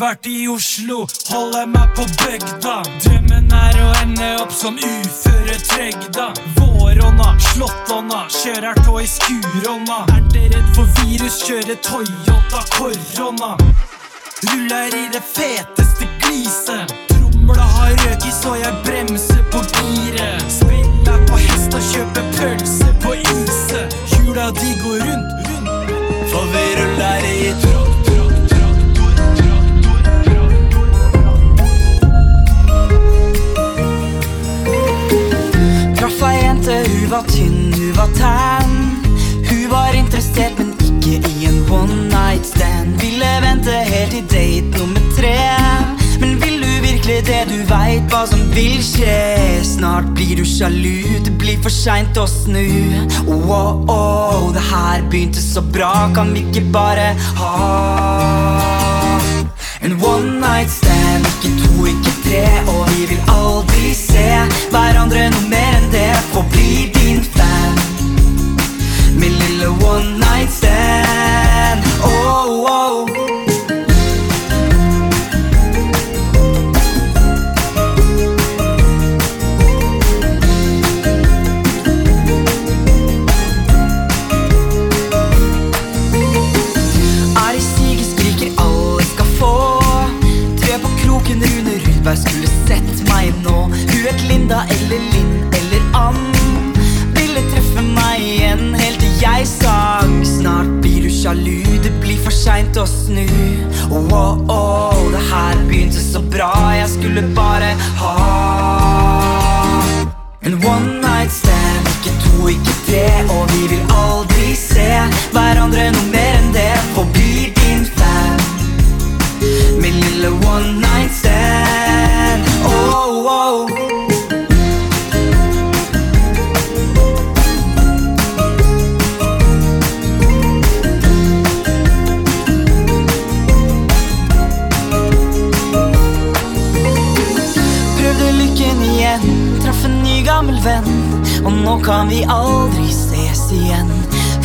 Vært i Oslo, holder meg på bygda. Drømmen er å ende opp som uføretrygda. Vårånda, slåttånda, kjører tå i skurånda. Er dere redd for virus, kjører Toyota korona. Ruller i det feteste gliset. Tromla har røket, så jeg bremser på giret. Spiller på hest og kjøper pølse på iset. Hjula de går rundt, rundt. For vi ruller i traktor. Var tynn, hun var tan. Hun var interessert, men ikke i en one night stand. Ville vente helt til date nummer tre. Men vil du virkelig det? Du veit hva som vil skje. Snart blir du sjalu, det blir for seint å snu. Oh, oh, oh, det her begynte så bra, kan vi ikke bare ha en one night stand? Ikke to, ikke tre, og vi vil aldri se hverandre noe mer enn det. Fan. Min lille one night stand. sjalu, det blir for seint å snu. Oh, det her begynte så bra, jeg skulle bare ha En one night stand, ikke to, ikke tre, og vi vil aldri se hverandre noe mer enn det. Forbi blir nå kan vi aldri ses igjen.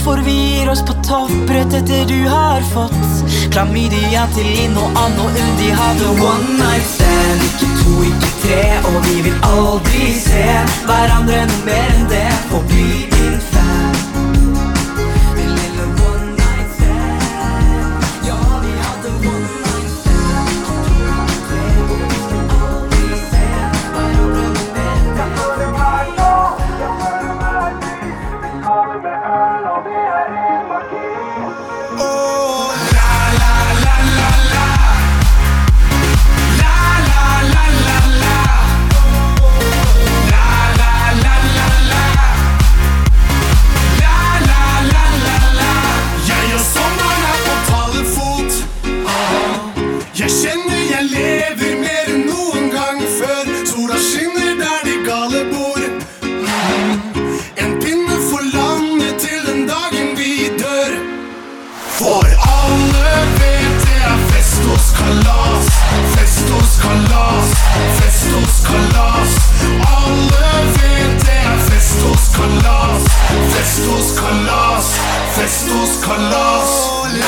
For vi gir oss på topprett etter du har fått klamydia til inn og ann og undi hadde one night stand. Ikke to, ikke tre, og vi vil aldri se hverandre noe mer enn det. Forbli din far. tus colores.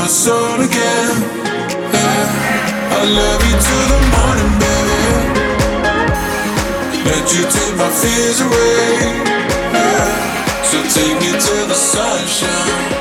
my soul again. Yeah. I love you till the morning, baby. Let you take my fears away. Yeah. So take me to the sunshine.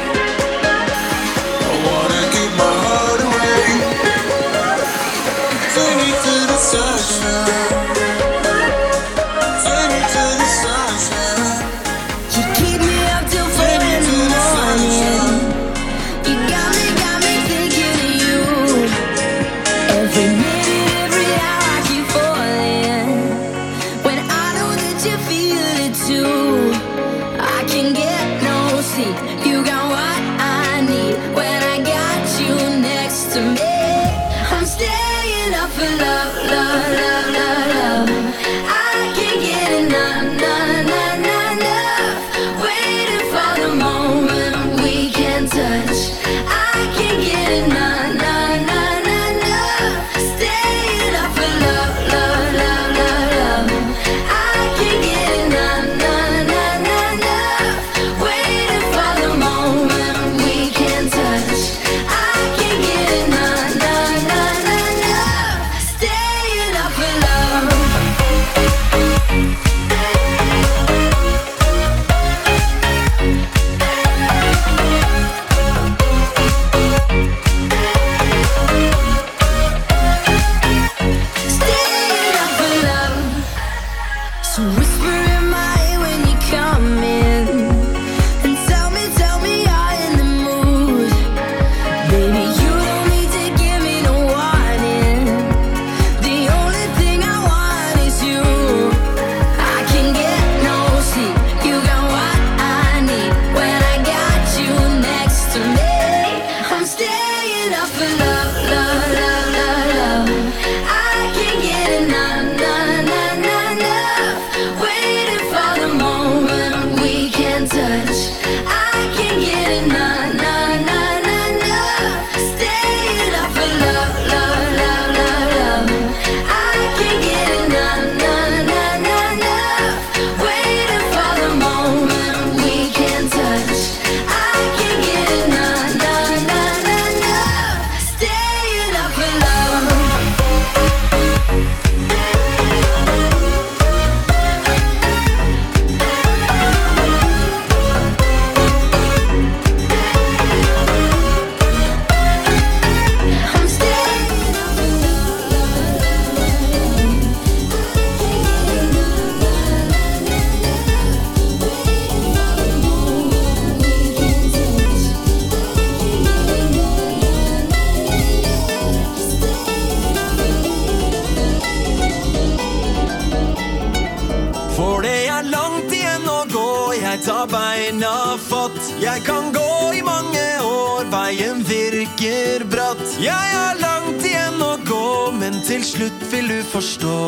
beina fått Jeg kan gå i mange år, veien virker bratt. Jeg har langt igjen å gå, men til slutt vil du forstå.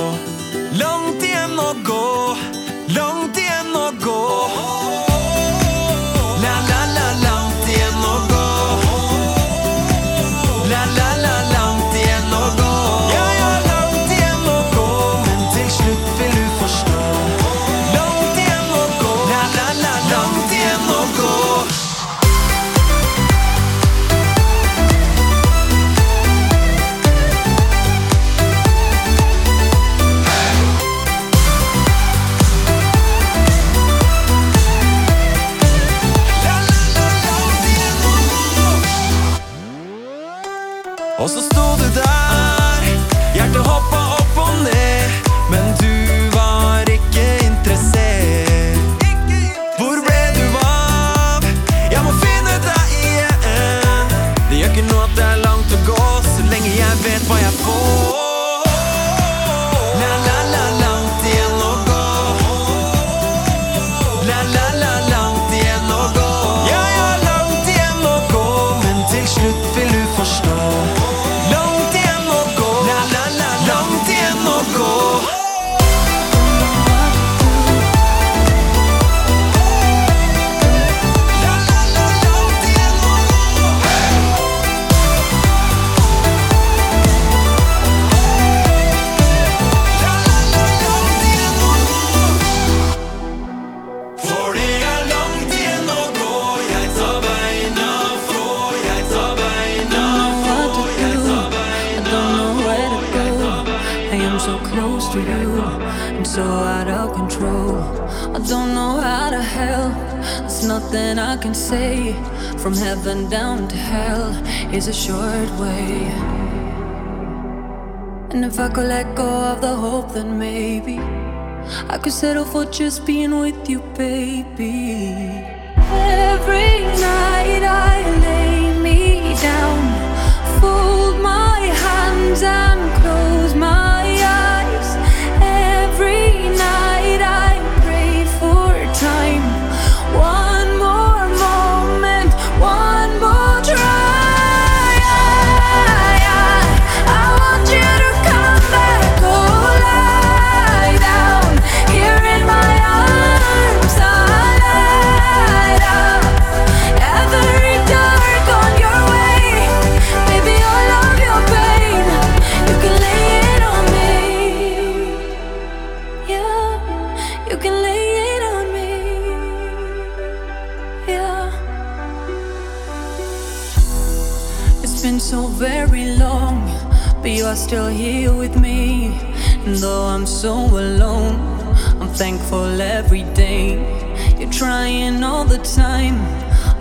Langt igjen å gå. From heaven down to hell is a short way. And if I could let go of the hope, then maybe I could settle for just being with you, baby. Every night I lay me down, fold my hands and close my eyes. Still here with me. And though I'm so alone, I'm thankful every day. You're trying all the time.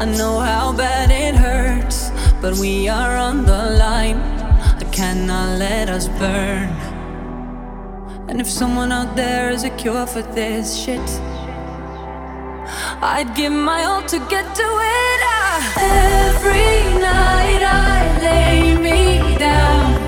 I know how bad it hurts, but we are on the line. I cannot let us burn. And if someone out there is a cure for this shit, I'd give my all to get to it. I, every night I lay me down,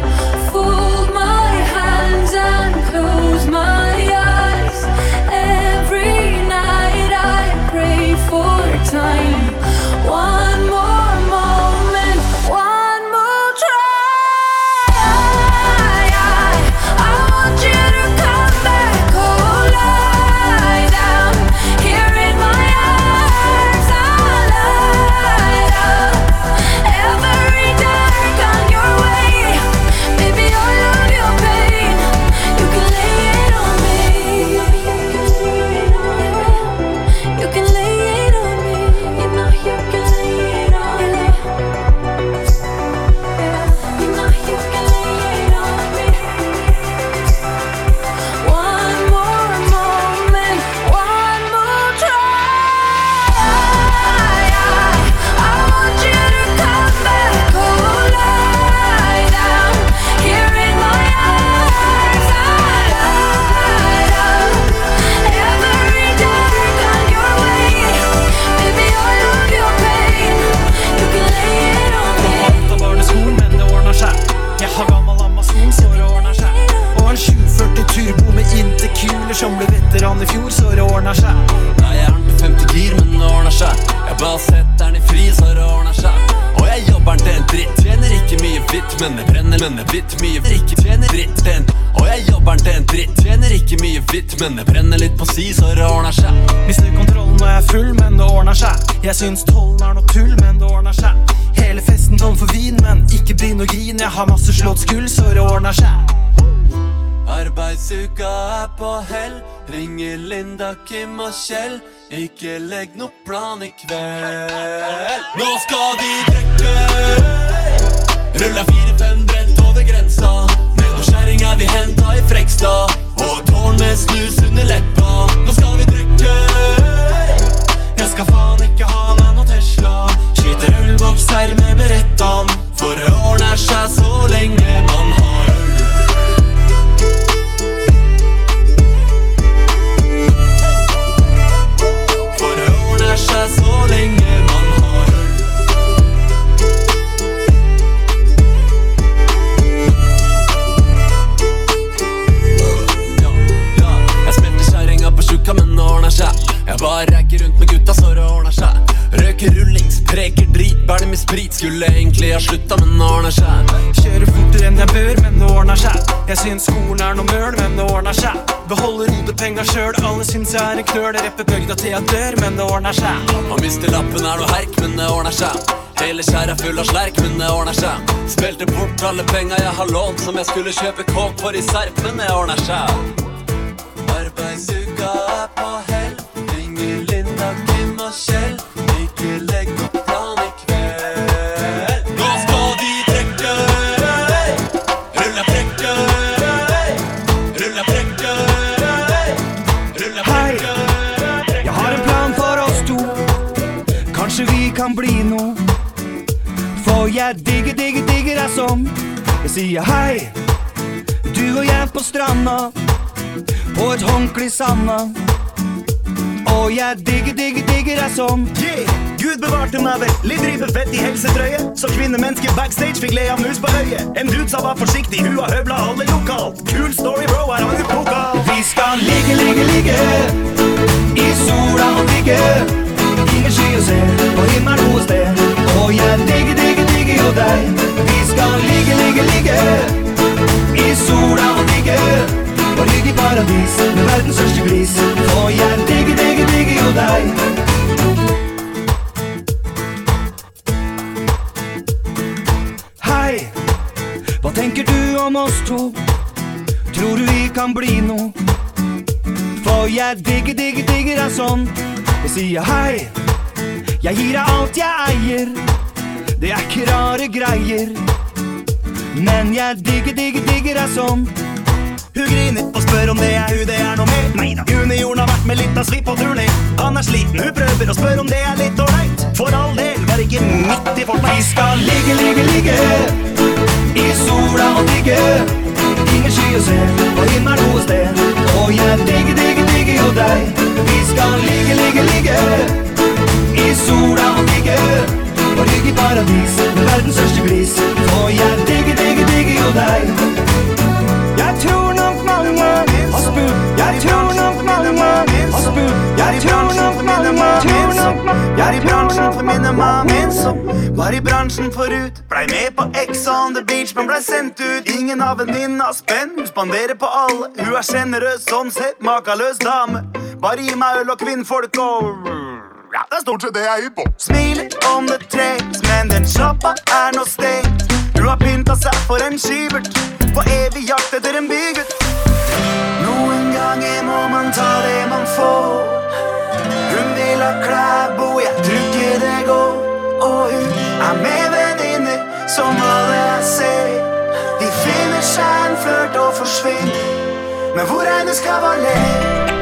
men det brenner litt på si, så det ordner seg. Mister kontrollen når jeg er full, men det ordner seg. Jeg syns tollen er noe tull, men det ordner seg. Hele festen tom for vin, men ikke begynn å grine. Jeg har masse slått skull, så det ordner seg. Arbeidsuka er på hell. Ringer Linda, Kim og Kjell. Ikke legg noe plan i kveld. Nå skal de drikke. Rulla fire-fem brent over grensa. Med noe skjæring er vi henta i Frekstad. Tårn med snus under leppa. Nå skal vi drikke. Jeg skal faen ikke ha meg noe Tesla. Skyter her med Berettan. For årene er seg så lenge man har bæler med sprit. Skulle egentlig ha slutta, men det ordner seg. Kjører fortere enn jeg bør, men det ordner seg. Jeg syns skolen er noe møl, men det ordner seg. Beholder hodepenga sjøl, alle syns jeg er en knøl. Repper bygda til jeg dør, men det ordner seg. Å miste lappen er noe herk, men det ordner seg. Hele kjerra full av slerk, men det ordner seg. Spilte bort alle penga jeg har lånt, som jeg skulle kjøpe kåk for i Serp, men det ordner seg. Arbeidsuka er på sånn. Jeg sier hei, du og jeg på stranda. På et håndkle i sanda. Og jeg digger, digger, digger deg sånn. Yeah. Gud bevarte meg vel, litt ribefett i helsetrøye. Så kvinnemennesket backstage fikk le av mus på øyet. En dude sa var forsiktig, hun har høvla alle lokalt. Kul story, bro, her har du pokal. Vi skal ligge, ligge, ligge i sola og digge. Ingen sky å se på himmelen noe sted. Og jeg digger, digger, digger jo deg. Vi skal ligge, ligge, ligge i sola og digge. Og ligge i paradis med verdens største glis. Og jeg digger, digger, digger jo deg. Hei, hva tenker du om oss to? Tror du vi kan bli noe? For jeg digger, digger, digger deg sånn. Jeg sier hei, jeg gir deg alt jeg eier. Det er ikke rare greier. Men jeg digger, digger, digger deg sånn. Hun griner og spør om det er hun det er noe mer. Neida. Junioren har vært med litt av svipp på turné. Han er sliten, hun prøver å spørre om det er litt ålreit. For all del, vær ikke midt i Fortnite. Vi skal ligge, ligge, ligge i sola og digge. Ingen sky å se og himmelen noe sted. Og jeg digger, digger, digger jo deg. Vi skal ligge, ligge, ligge i sola og digge. Og rygg i paradis med verdens største glis. Og jeg digger, digger, digger jo deg. Jeg tror nok mange har spurt. Jeg tror nok mange har spurt. Jeg tror nok mange tror nok Jeg er i bransjen for mine mamen som var i bransjen forut. Blei med på Ex on the beach, men blei sendt ut. Ingen av venninna spenn. Hun spanderer på alle. Hun er sjenerøs, sånn sett. makaløs dame. Bare gi meg øl og kvinnfolk og det er stort sett det jeg er hypp på. Smiler om det trengs, men den sjappa er nå stengt. Hun har pynta seg for en skybert, på evig jakt etter en bygutt. Noen ganger må man ta det man får. Hun vil ha Klæbo, jeg tror ikke det går. Og hun er med venninner som alle jeg ser. De finner seg en flørt og forsvinner. Men hvor er hennes kavaler?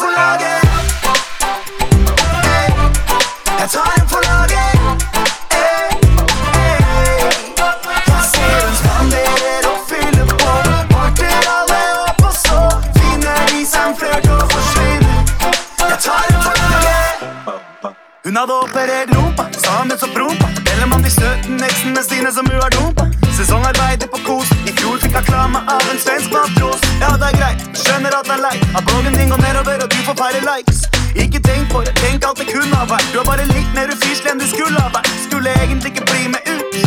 Hun hadde operert rumpa, sammen så prompa. Forteller man de 17 eksene sine som hun har dumpa. Sesongarbeider på kos. I fjor fikk hun klama av en svensk matros. Ja, det er greit, skjønner at det er lei. At bloggen din går nedover, og du får færre likes. Ikke tenk på det, tenk alt det kunne ha vært. Du er bare litt mer ufyselig enn du skulle ha vært. Skulle egentlig ikke bli med ut.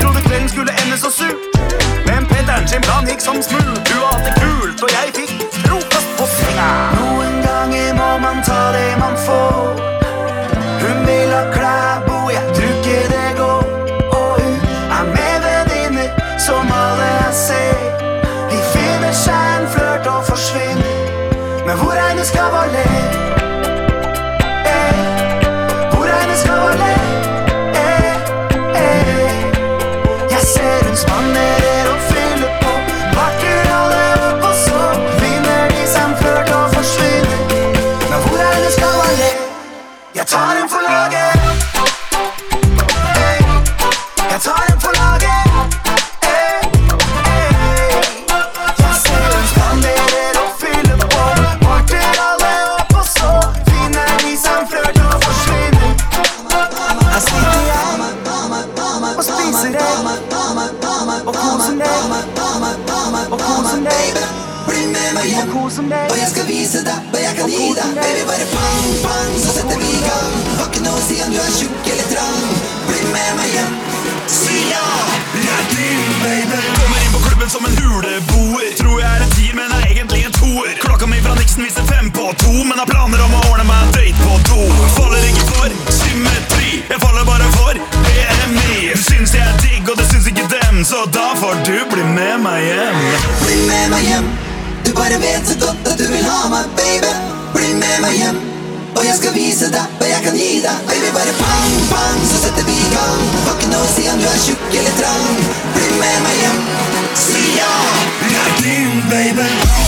Trodde kvelden skulle ende så surt. Men Petteren sin plan gikk som smurt. Du hadde kult, og jeg fikk frokost på senga. Noen ganger må man ta det man får. Hun vil ha Klæbo, jeg tror det går. Og hun er med venninner som alle jeg ser. De finner seg og forsvinner. Men hvor er hennes kavaler? Eh, Jeg tar dem for laget. Hey. Jeg tar en for laget. Hey. Hey. Jeg ser hun spanderer og fyller på. Parter alle opp, og så finner de seg en flørt og forsvinner. Jeg sitter hjemme og spiser egg og koser meg og koser meg. Bli med meg hjem, og jeg skal vise deg gi deg. Baby, bare pang, pang, så setter vi i gang. Har ikke noe å si om du er tjukk eller trang. Bli med meg hjem, si ja. Jeg er din, baby. Kommer inn på klubben som en huleboer. Tror jeg er en tier, men er egentlig en toer. Klokka mi fra Nixon viser fem på to, men har planer om å ordne meg en date på do. Faller ikke for symmetri, jeg faller bare for BMI. Du syns jeg er digg, og det syns ikke dem, så da får du bli med meg hjem. Bli med meg hjem. Du bare vet så godt at du vil ha meg, baby. Bli med meg hjem, og jeg skal vise deg hva jeg kan gi deg. Baby, bare pang, pang, så setter vi i gang. Har ikke noe å si om du er tjukk eller trang. Bli med meg hjem, si ja. Jeg er din, baby.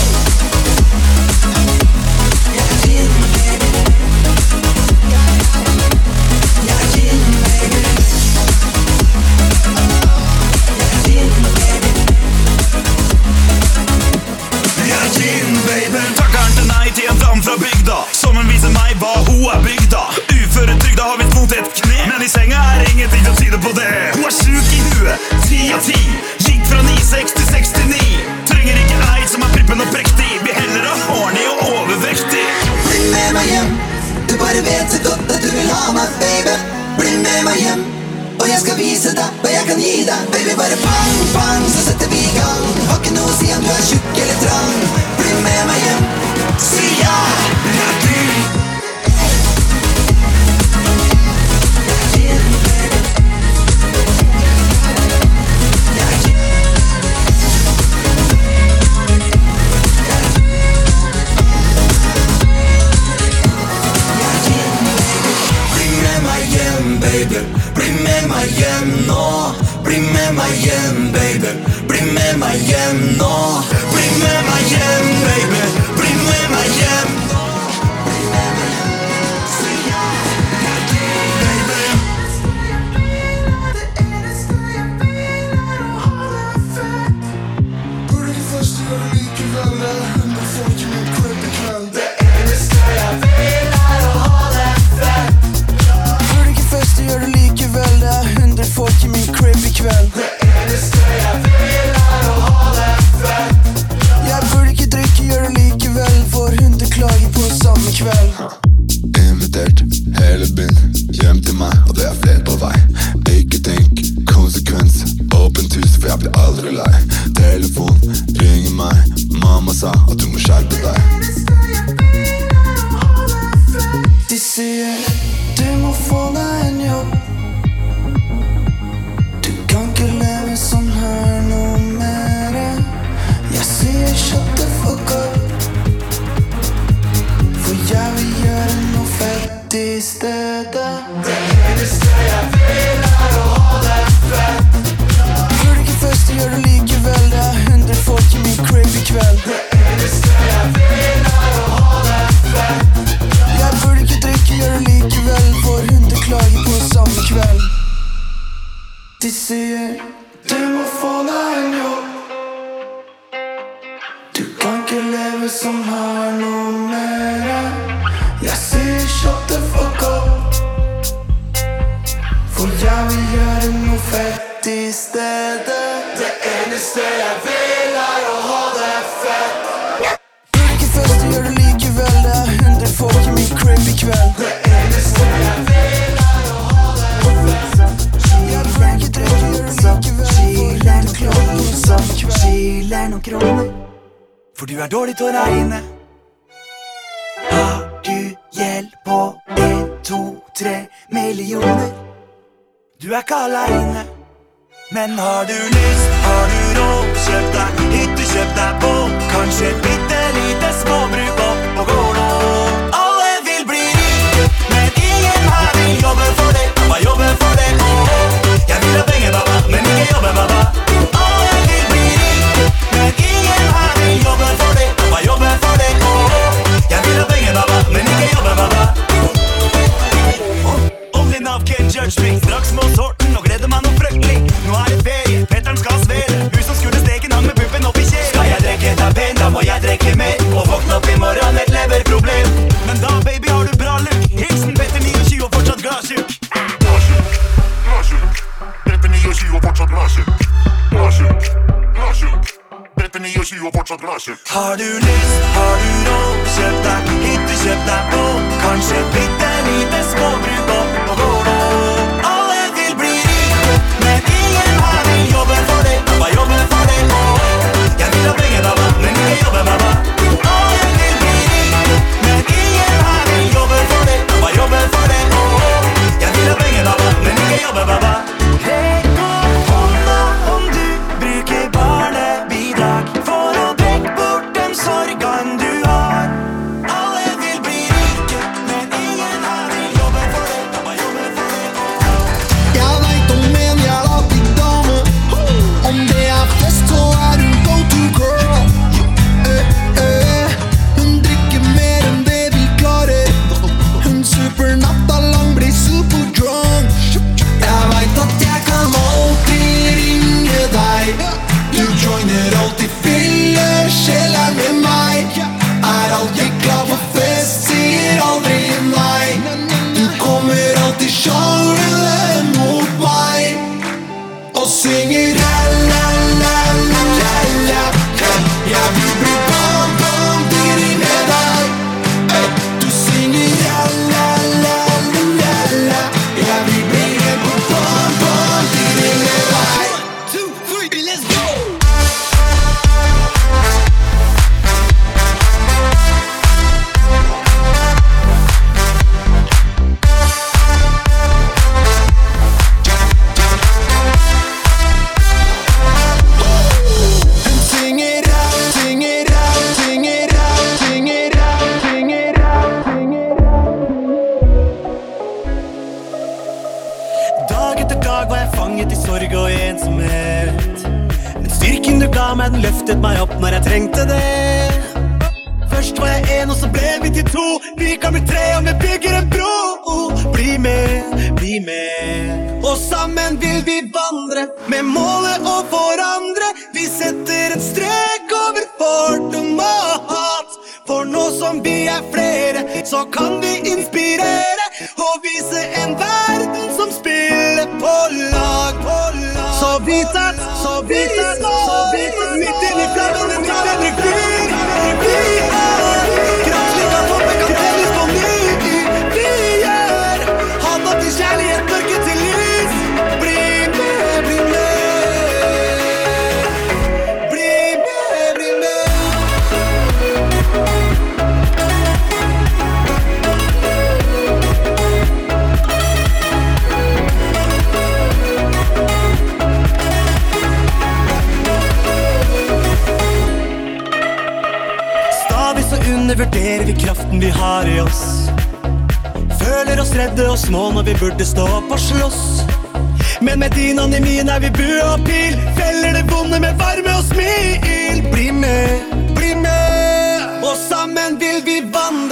Hun er bygda, uføretrygda, har visst vondt et kne. Men i senga er ingenting som tyder på det. Hun er sjuk i huet, ti av ti. Gikk fra 96 til 69. Trenger ikke ei som er prippen og prektig. Blir heller ha horny og overvektig. Bli med meg hjem, du bare vet så godt at du vil ha meg, baby. Bli med meg hjem, og jeg skal vise deg hva jeg kan gi deg. Baby, bare bang, bang, så setter vi i gang. Har ikke noe å si om du er tjukk eller trang. Bli med meg hjem, si ja. er me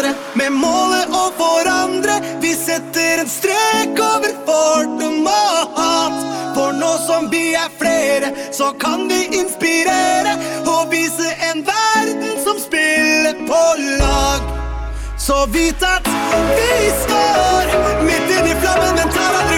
vandre med målet å forandre. Vi setter en strek over fordom og hat. For nå som vi er flere, så kan vi inspirere og vise en verden som spiller på lag. Så vit at vi står midt inni flammen, men tar aldri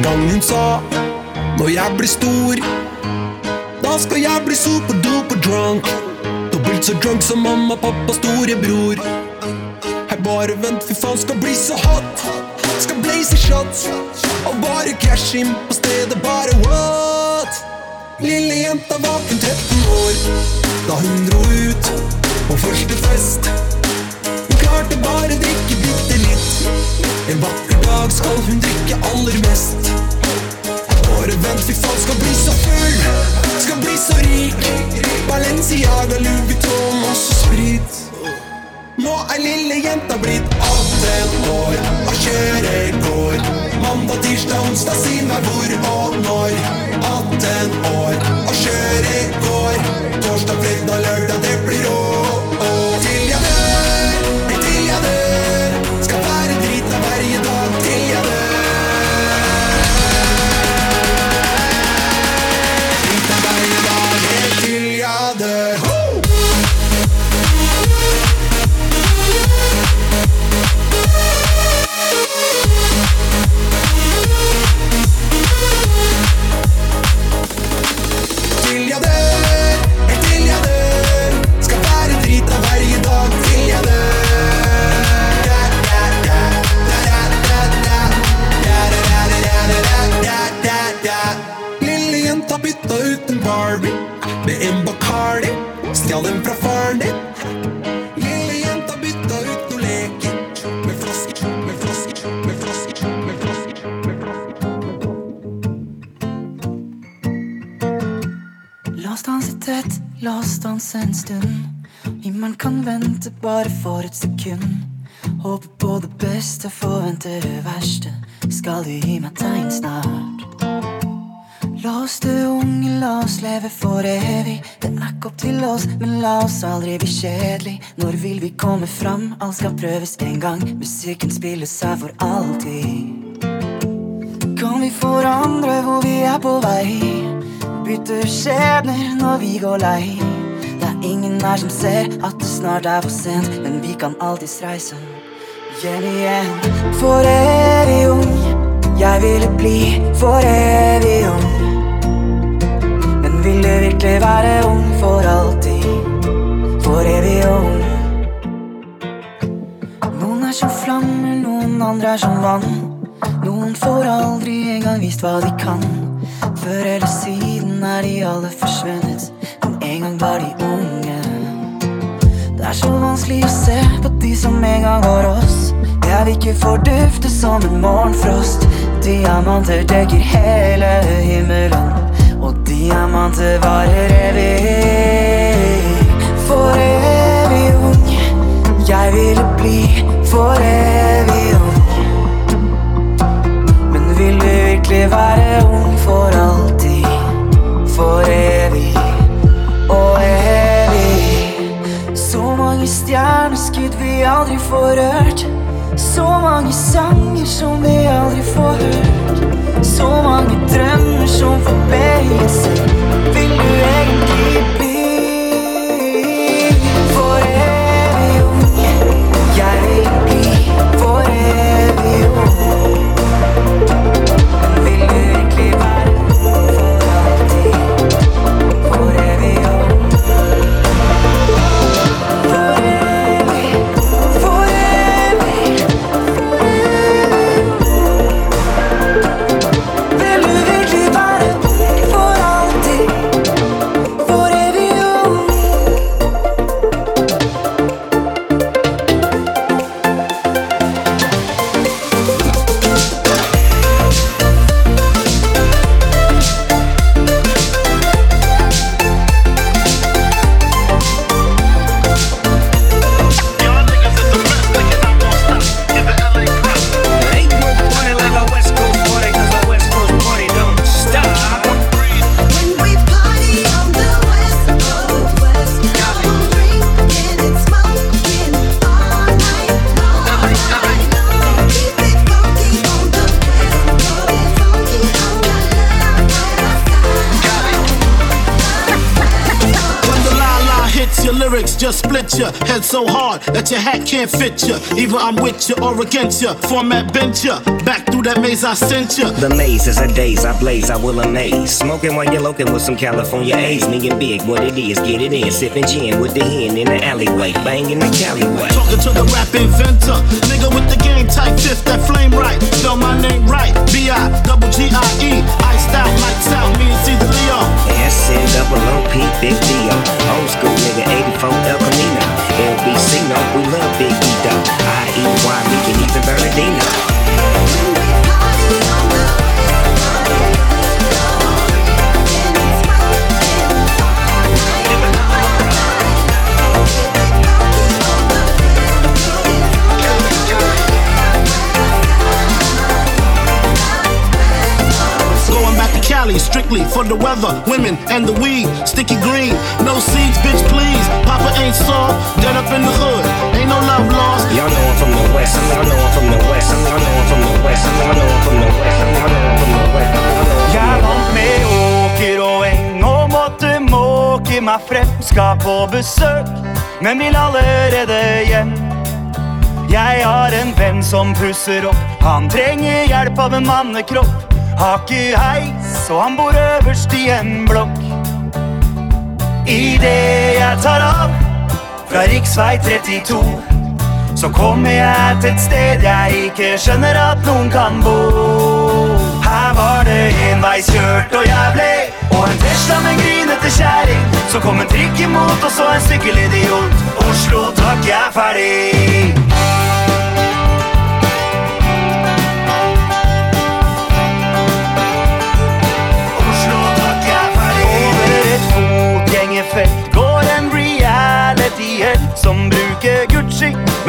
Den gang hun sa Når jeg blir stor, da skal jeg bli super-duper drunk. Dobbelt så drunk som mamma, pappa, storebror. Her bare vent, fy faen, skal bli så hot. Skal blaze shots og bare cash inn på stedet, bare what? Lille jenta var kun 13 år da hun dro ut på første fest. Hun klarte bare drikke bitte litt. En vakker dag skal hun drikke aller mest. Bare vent, fy faen, skal bli så full. Skal bli så rik. Balenciaga, Louis Vuitton, masse sprit. Nå er lille jenta blitt 18 år og kjører går. Mandag, tirsdag, onsdag, si meg hvor og når. 18 år og kjører går. Torsdag, fredag, lørdag, det en Barbie med en Bacardi. Stjal den fra faren din. Lille jenta bytta ut noe leker med flasker, med flasker, med flasker, med flasker. La oss danse tett, la oss danse en stund. Himmelen kan vente bare for et sekund. Håper på det beste, forventer det verste. Skal du gi meg tegn snart? La oss dø unge, la oss leve for evig. Det er ikke opp til oss, men la oss aldri bli kjedelig. Når vil vi komme fram? Alt skal prøves en gang. Musikken spilles her for alltid. Kan vi forandre hvor vi er på vei? Bytte skjebner når vi går lei. Det er ingen her som ser at det snart er for sent, men vi kan alltids reise hjem igjen. For evig ung, jeg ville bli for evig ung. Vil du virkelig være ung for alltid? For evig ung. Noen er som flammer, noen andre er som vann. Noen får aldri engang vist hva de kan. Før eller siden er de alle forsvunnet, men en gang var de unge. Det er så vanskelig å se på de som en gang var oss. Jeg vil ikke fordufte som en morgenfrost. Diamanter dekker hele himmelen, og diamanter varer evig. For evig ung, jeg ville bli for evig ung. Men vil du virkelig være ung for alltid? For evig og evig. Så mange stjerneskudd vi aldri får rørt. Så mange sanger som vi aldri får hørt. Så mange drømmer som forbedrelser. Vil du egentlig bli head so hard that your hat can't fit you. Either I'm with you or against you. Format bent you. Back through that maze I sent you. The maze is a daze, I blaze, I will amaze. Smoking while you're loking with some California A's. Me and big, what it is, get it in. Sipping gin with the hen in the alleyway. Banging the Caliway. Talking to the rap inventor. Nigga with the game type fifth, that flame right. Spell my name right. B-I, double G-I-E. Iced out, lights out, me and Caesar Leo. SN double OP, big deal. Old school nigga, 84 El Camino. LBC, no, we love Big E though. I-E-Y, we can even Bernardino. Cali, strictly for the weather, women, and the weed. Sticky green, no seeds, bitch, please. Papa ain't soft, dead up in the hood. Ain't no love lost. Y'all know I'm from the west, y'all know I'm from the west, y'all know I'm from the west, y'all know I'm from the west, y'all know I'm from the west, Jeg vant med åker og eng og måtte måke meg frem. Skal på besøk, men vil allerede hjem. Jeg har en venn som pusser opp. Han trenger hjelp av en mannekropp. Har ikke heis, og han bor øverst i en blokk. Idet jeg tar av fra riksvei 32, så kommer jeg til et sted jeg ikke skjønner at noen kan bo. Her var det enveiskjørt og jævlig, og en Tesla med grinete kjerring. Så kom en trikk imot, og så en sykkelidiot. Oslo, takk, jeg er ferdig.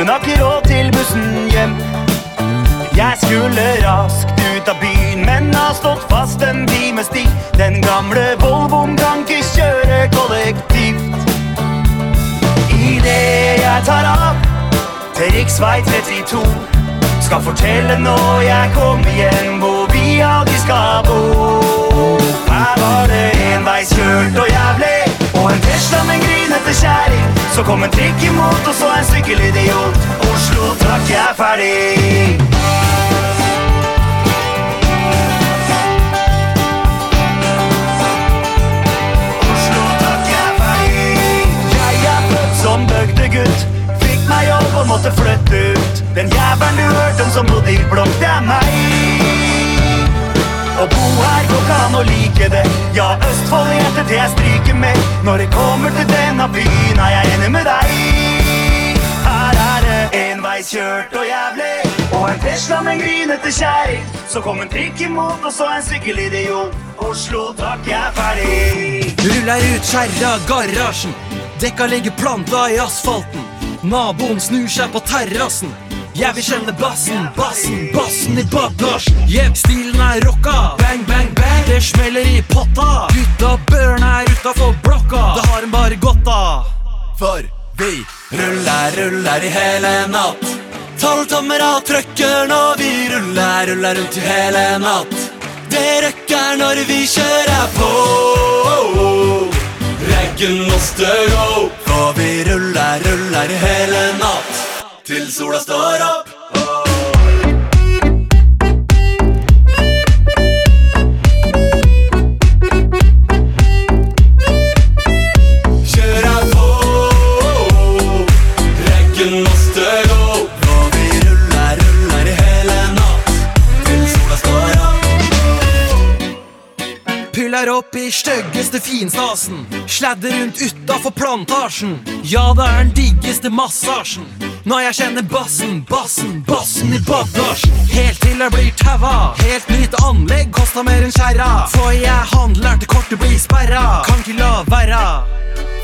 Men har ikke råd til bussen hjem. Jeg skulle raskt ut av byen, men har stått fast en times tid. Den gamle Volvoen kan ikke kjøre kollektivt. Idet jeg tar av til riksvei 32, skal fortelle når jeg kommer hjem hvor vi aldri skal bo. Her var det enveiskjørt og jævlig, og en Tesla med en grinete kjerring. Så kom en trikk imot, og så en sykkelidiot. Oslo trakk jeg ferdig. Oslo trakk jeg ferdig. Jeg er født som bygdegutt. Fikk meg jobb og måtte flytte ut. Den jævelen du hørte om som bodde i blokk, det er meg. Å bo her går ikke an å like det. Ja, Østfold hjertet det jeg stryker med. Når det kommer til denne byen, er jeg enig med deg. Her er det enveiskjørt og jævlig. Og en Tesla med en grinete kjerring. Så kom en trikk imot, og så en sykkelidiot. Oslo takk, jeg er ferdig. Ruller ut kjerra garasjen. Dekka ligger planta i asfalten. Naboen snur seg på terrassen. Jeg vil kjenne bassen, bassen, bassen i bagasjen. Jepp, stilen er rocka. Bang, bang, bang. Det smeller i potta. Gutta børn er utafor blokka. Det har en bare godt av. For vi ruller, ruller i hele natt. Tolv tommer av trøkkeren, og vi ruller, ruller rundt i hele natt. Det røkker når vi kjører på. Reggen måste gå, for vi ruller, ruller i hele natt. Til sola står opp. Puller opp i styggeste finstasen. Sladder rundt utafor plantasjen. Ja, det er den diggeste massasjen. Når jeg kjenner bassen, bassen, bassen i bagasjen. Helt til jeg blir taua. Helt nytt anlegg kosta mer enn kjerra. For jeg handler til kortet blir sperra. Kan ikke la være.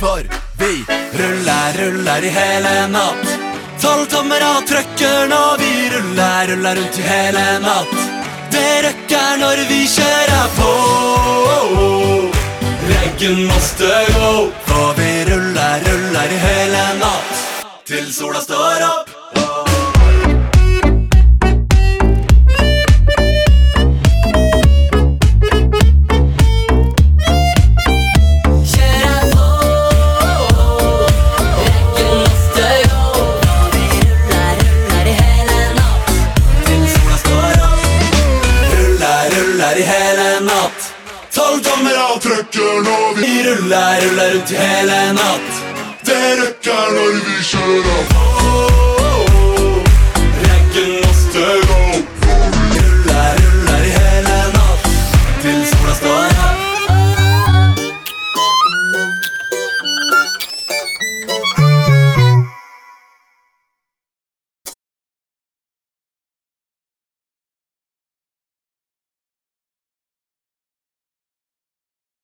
For vi ruller, ruller i hele natt. Tolv tommer av trøkkeren, og vi ruller, ruller rundt i hele natt. Det røkker når vi kjører på. Reggen måste gå, for vi ruller, ruller hele natt. Til sola står opp. røkkar når vi ruller, ruller rundt hele natt. Det røkker når vi kjører opp.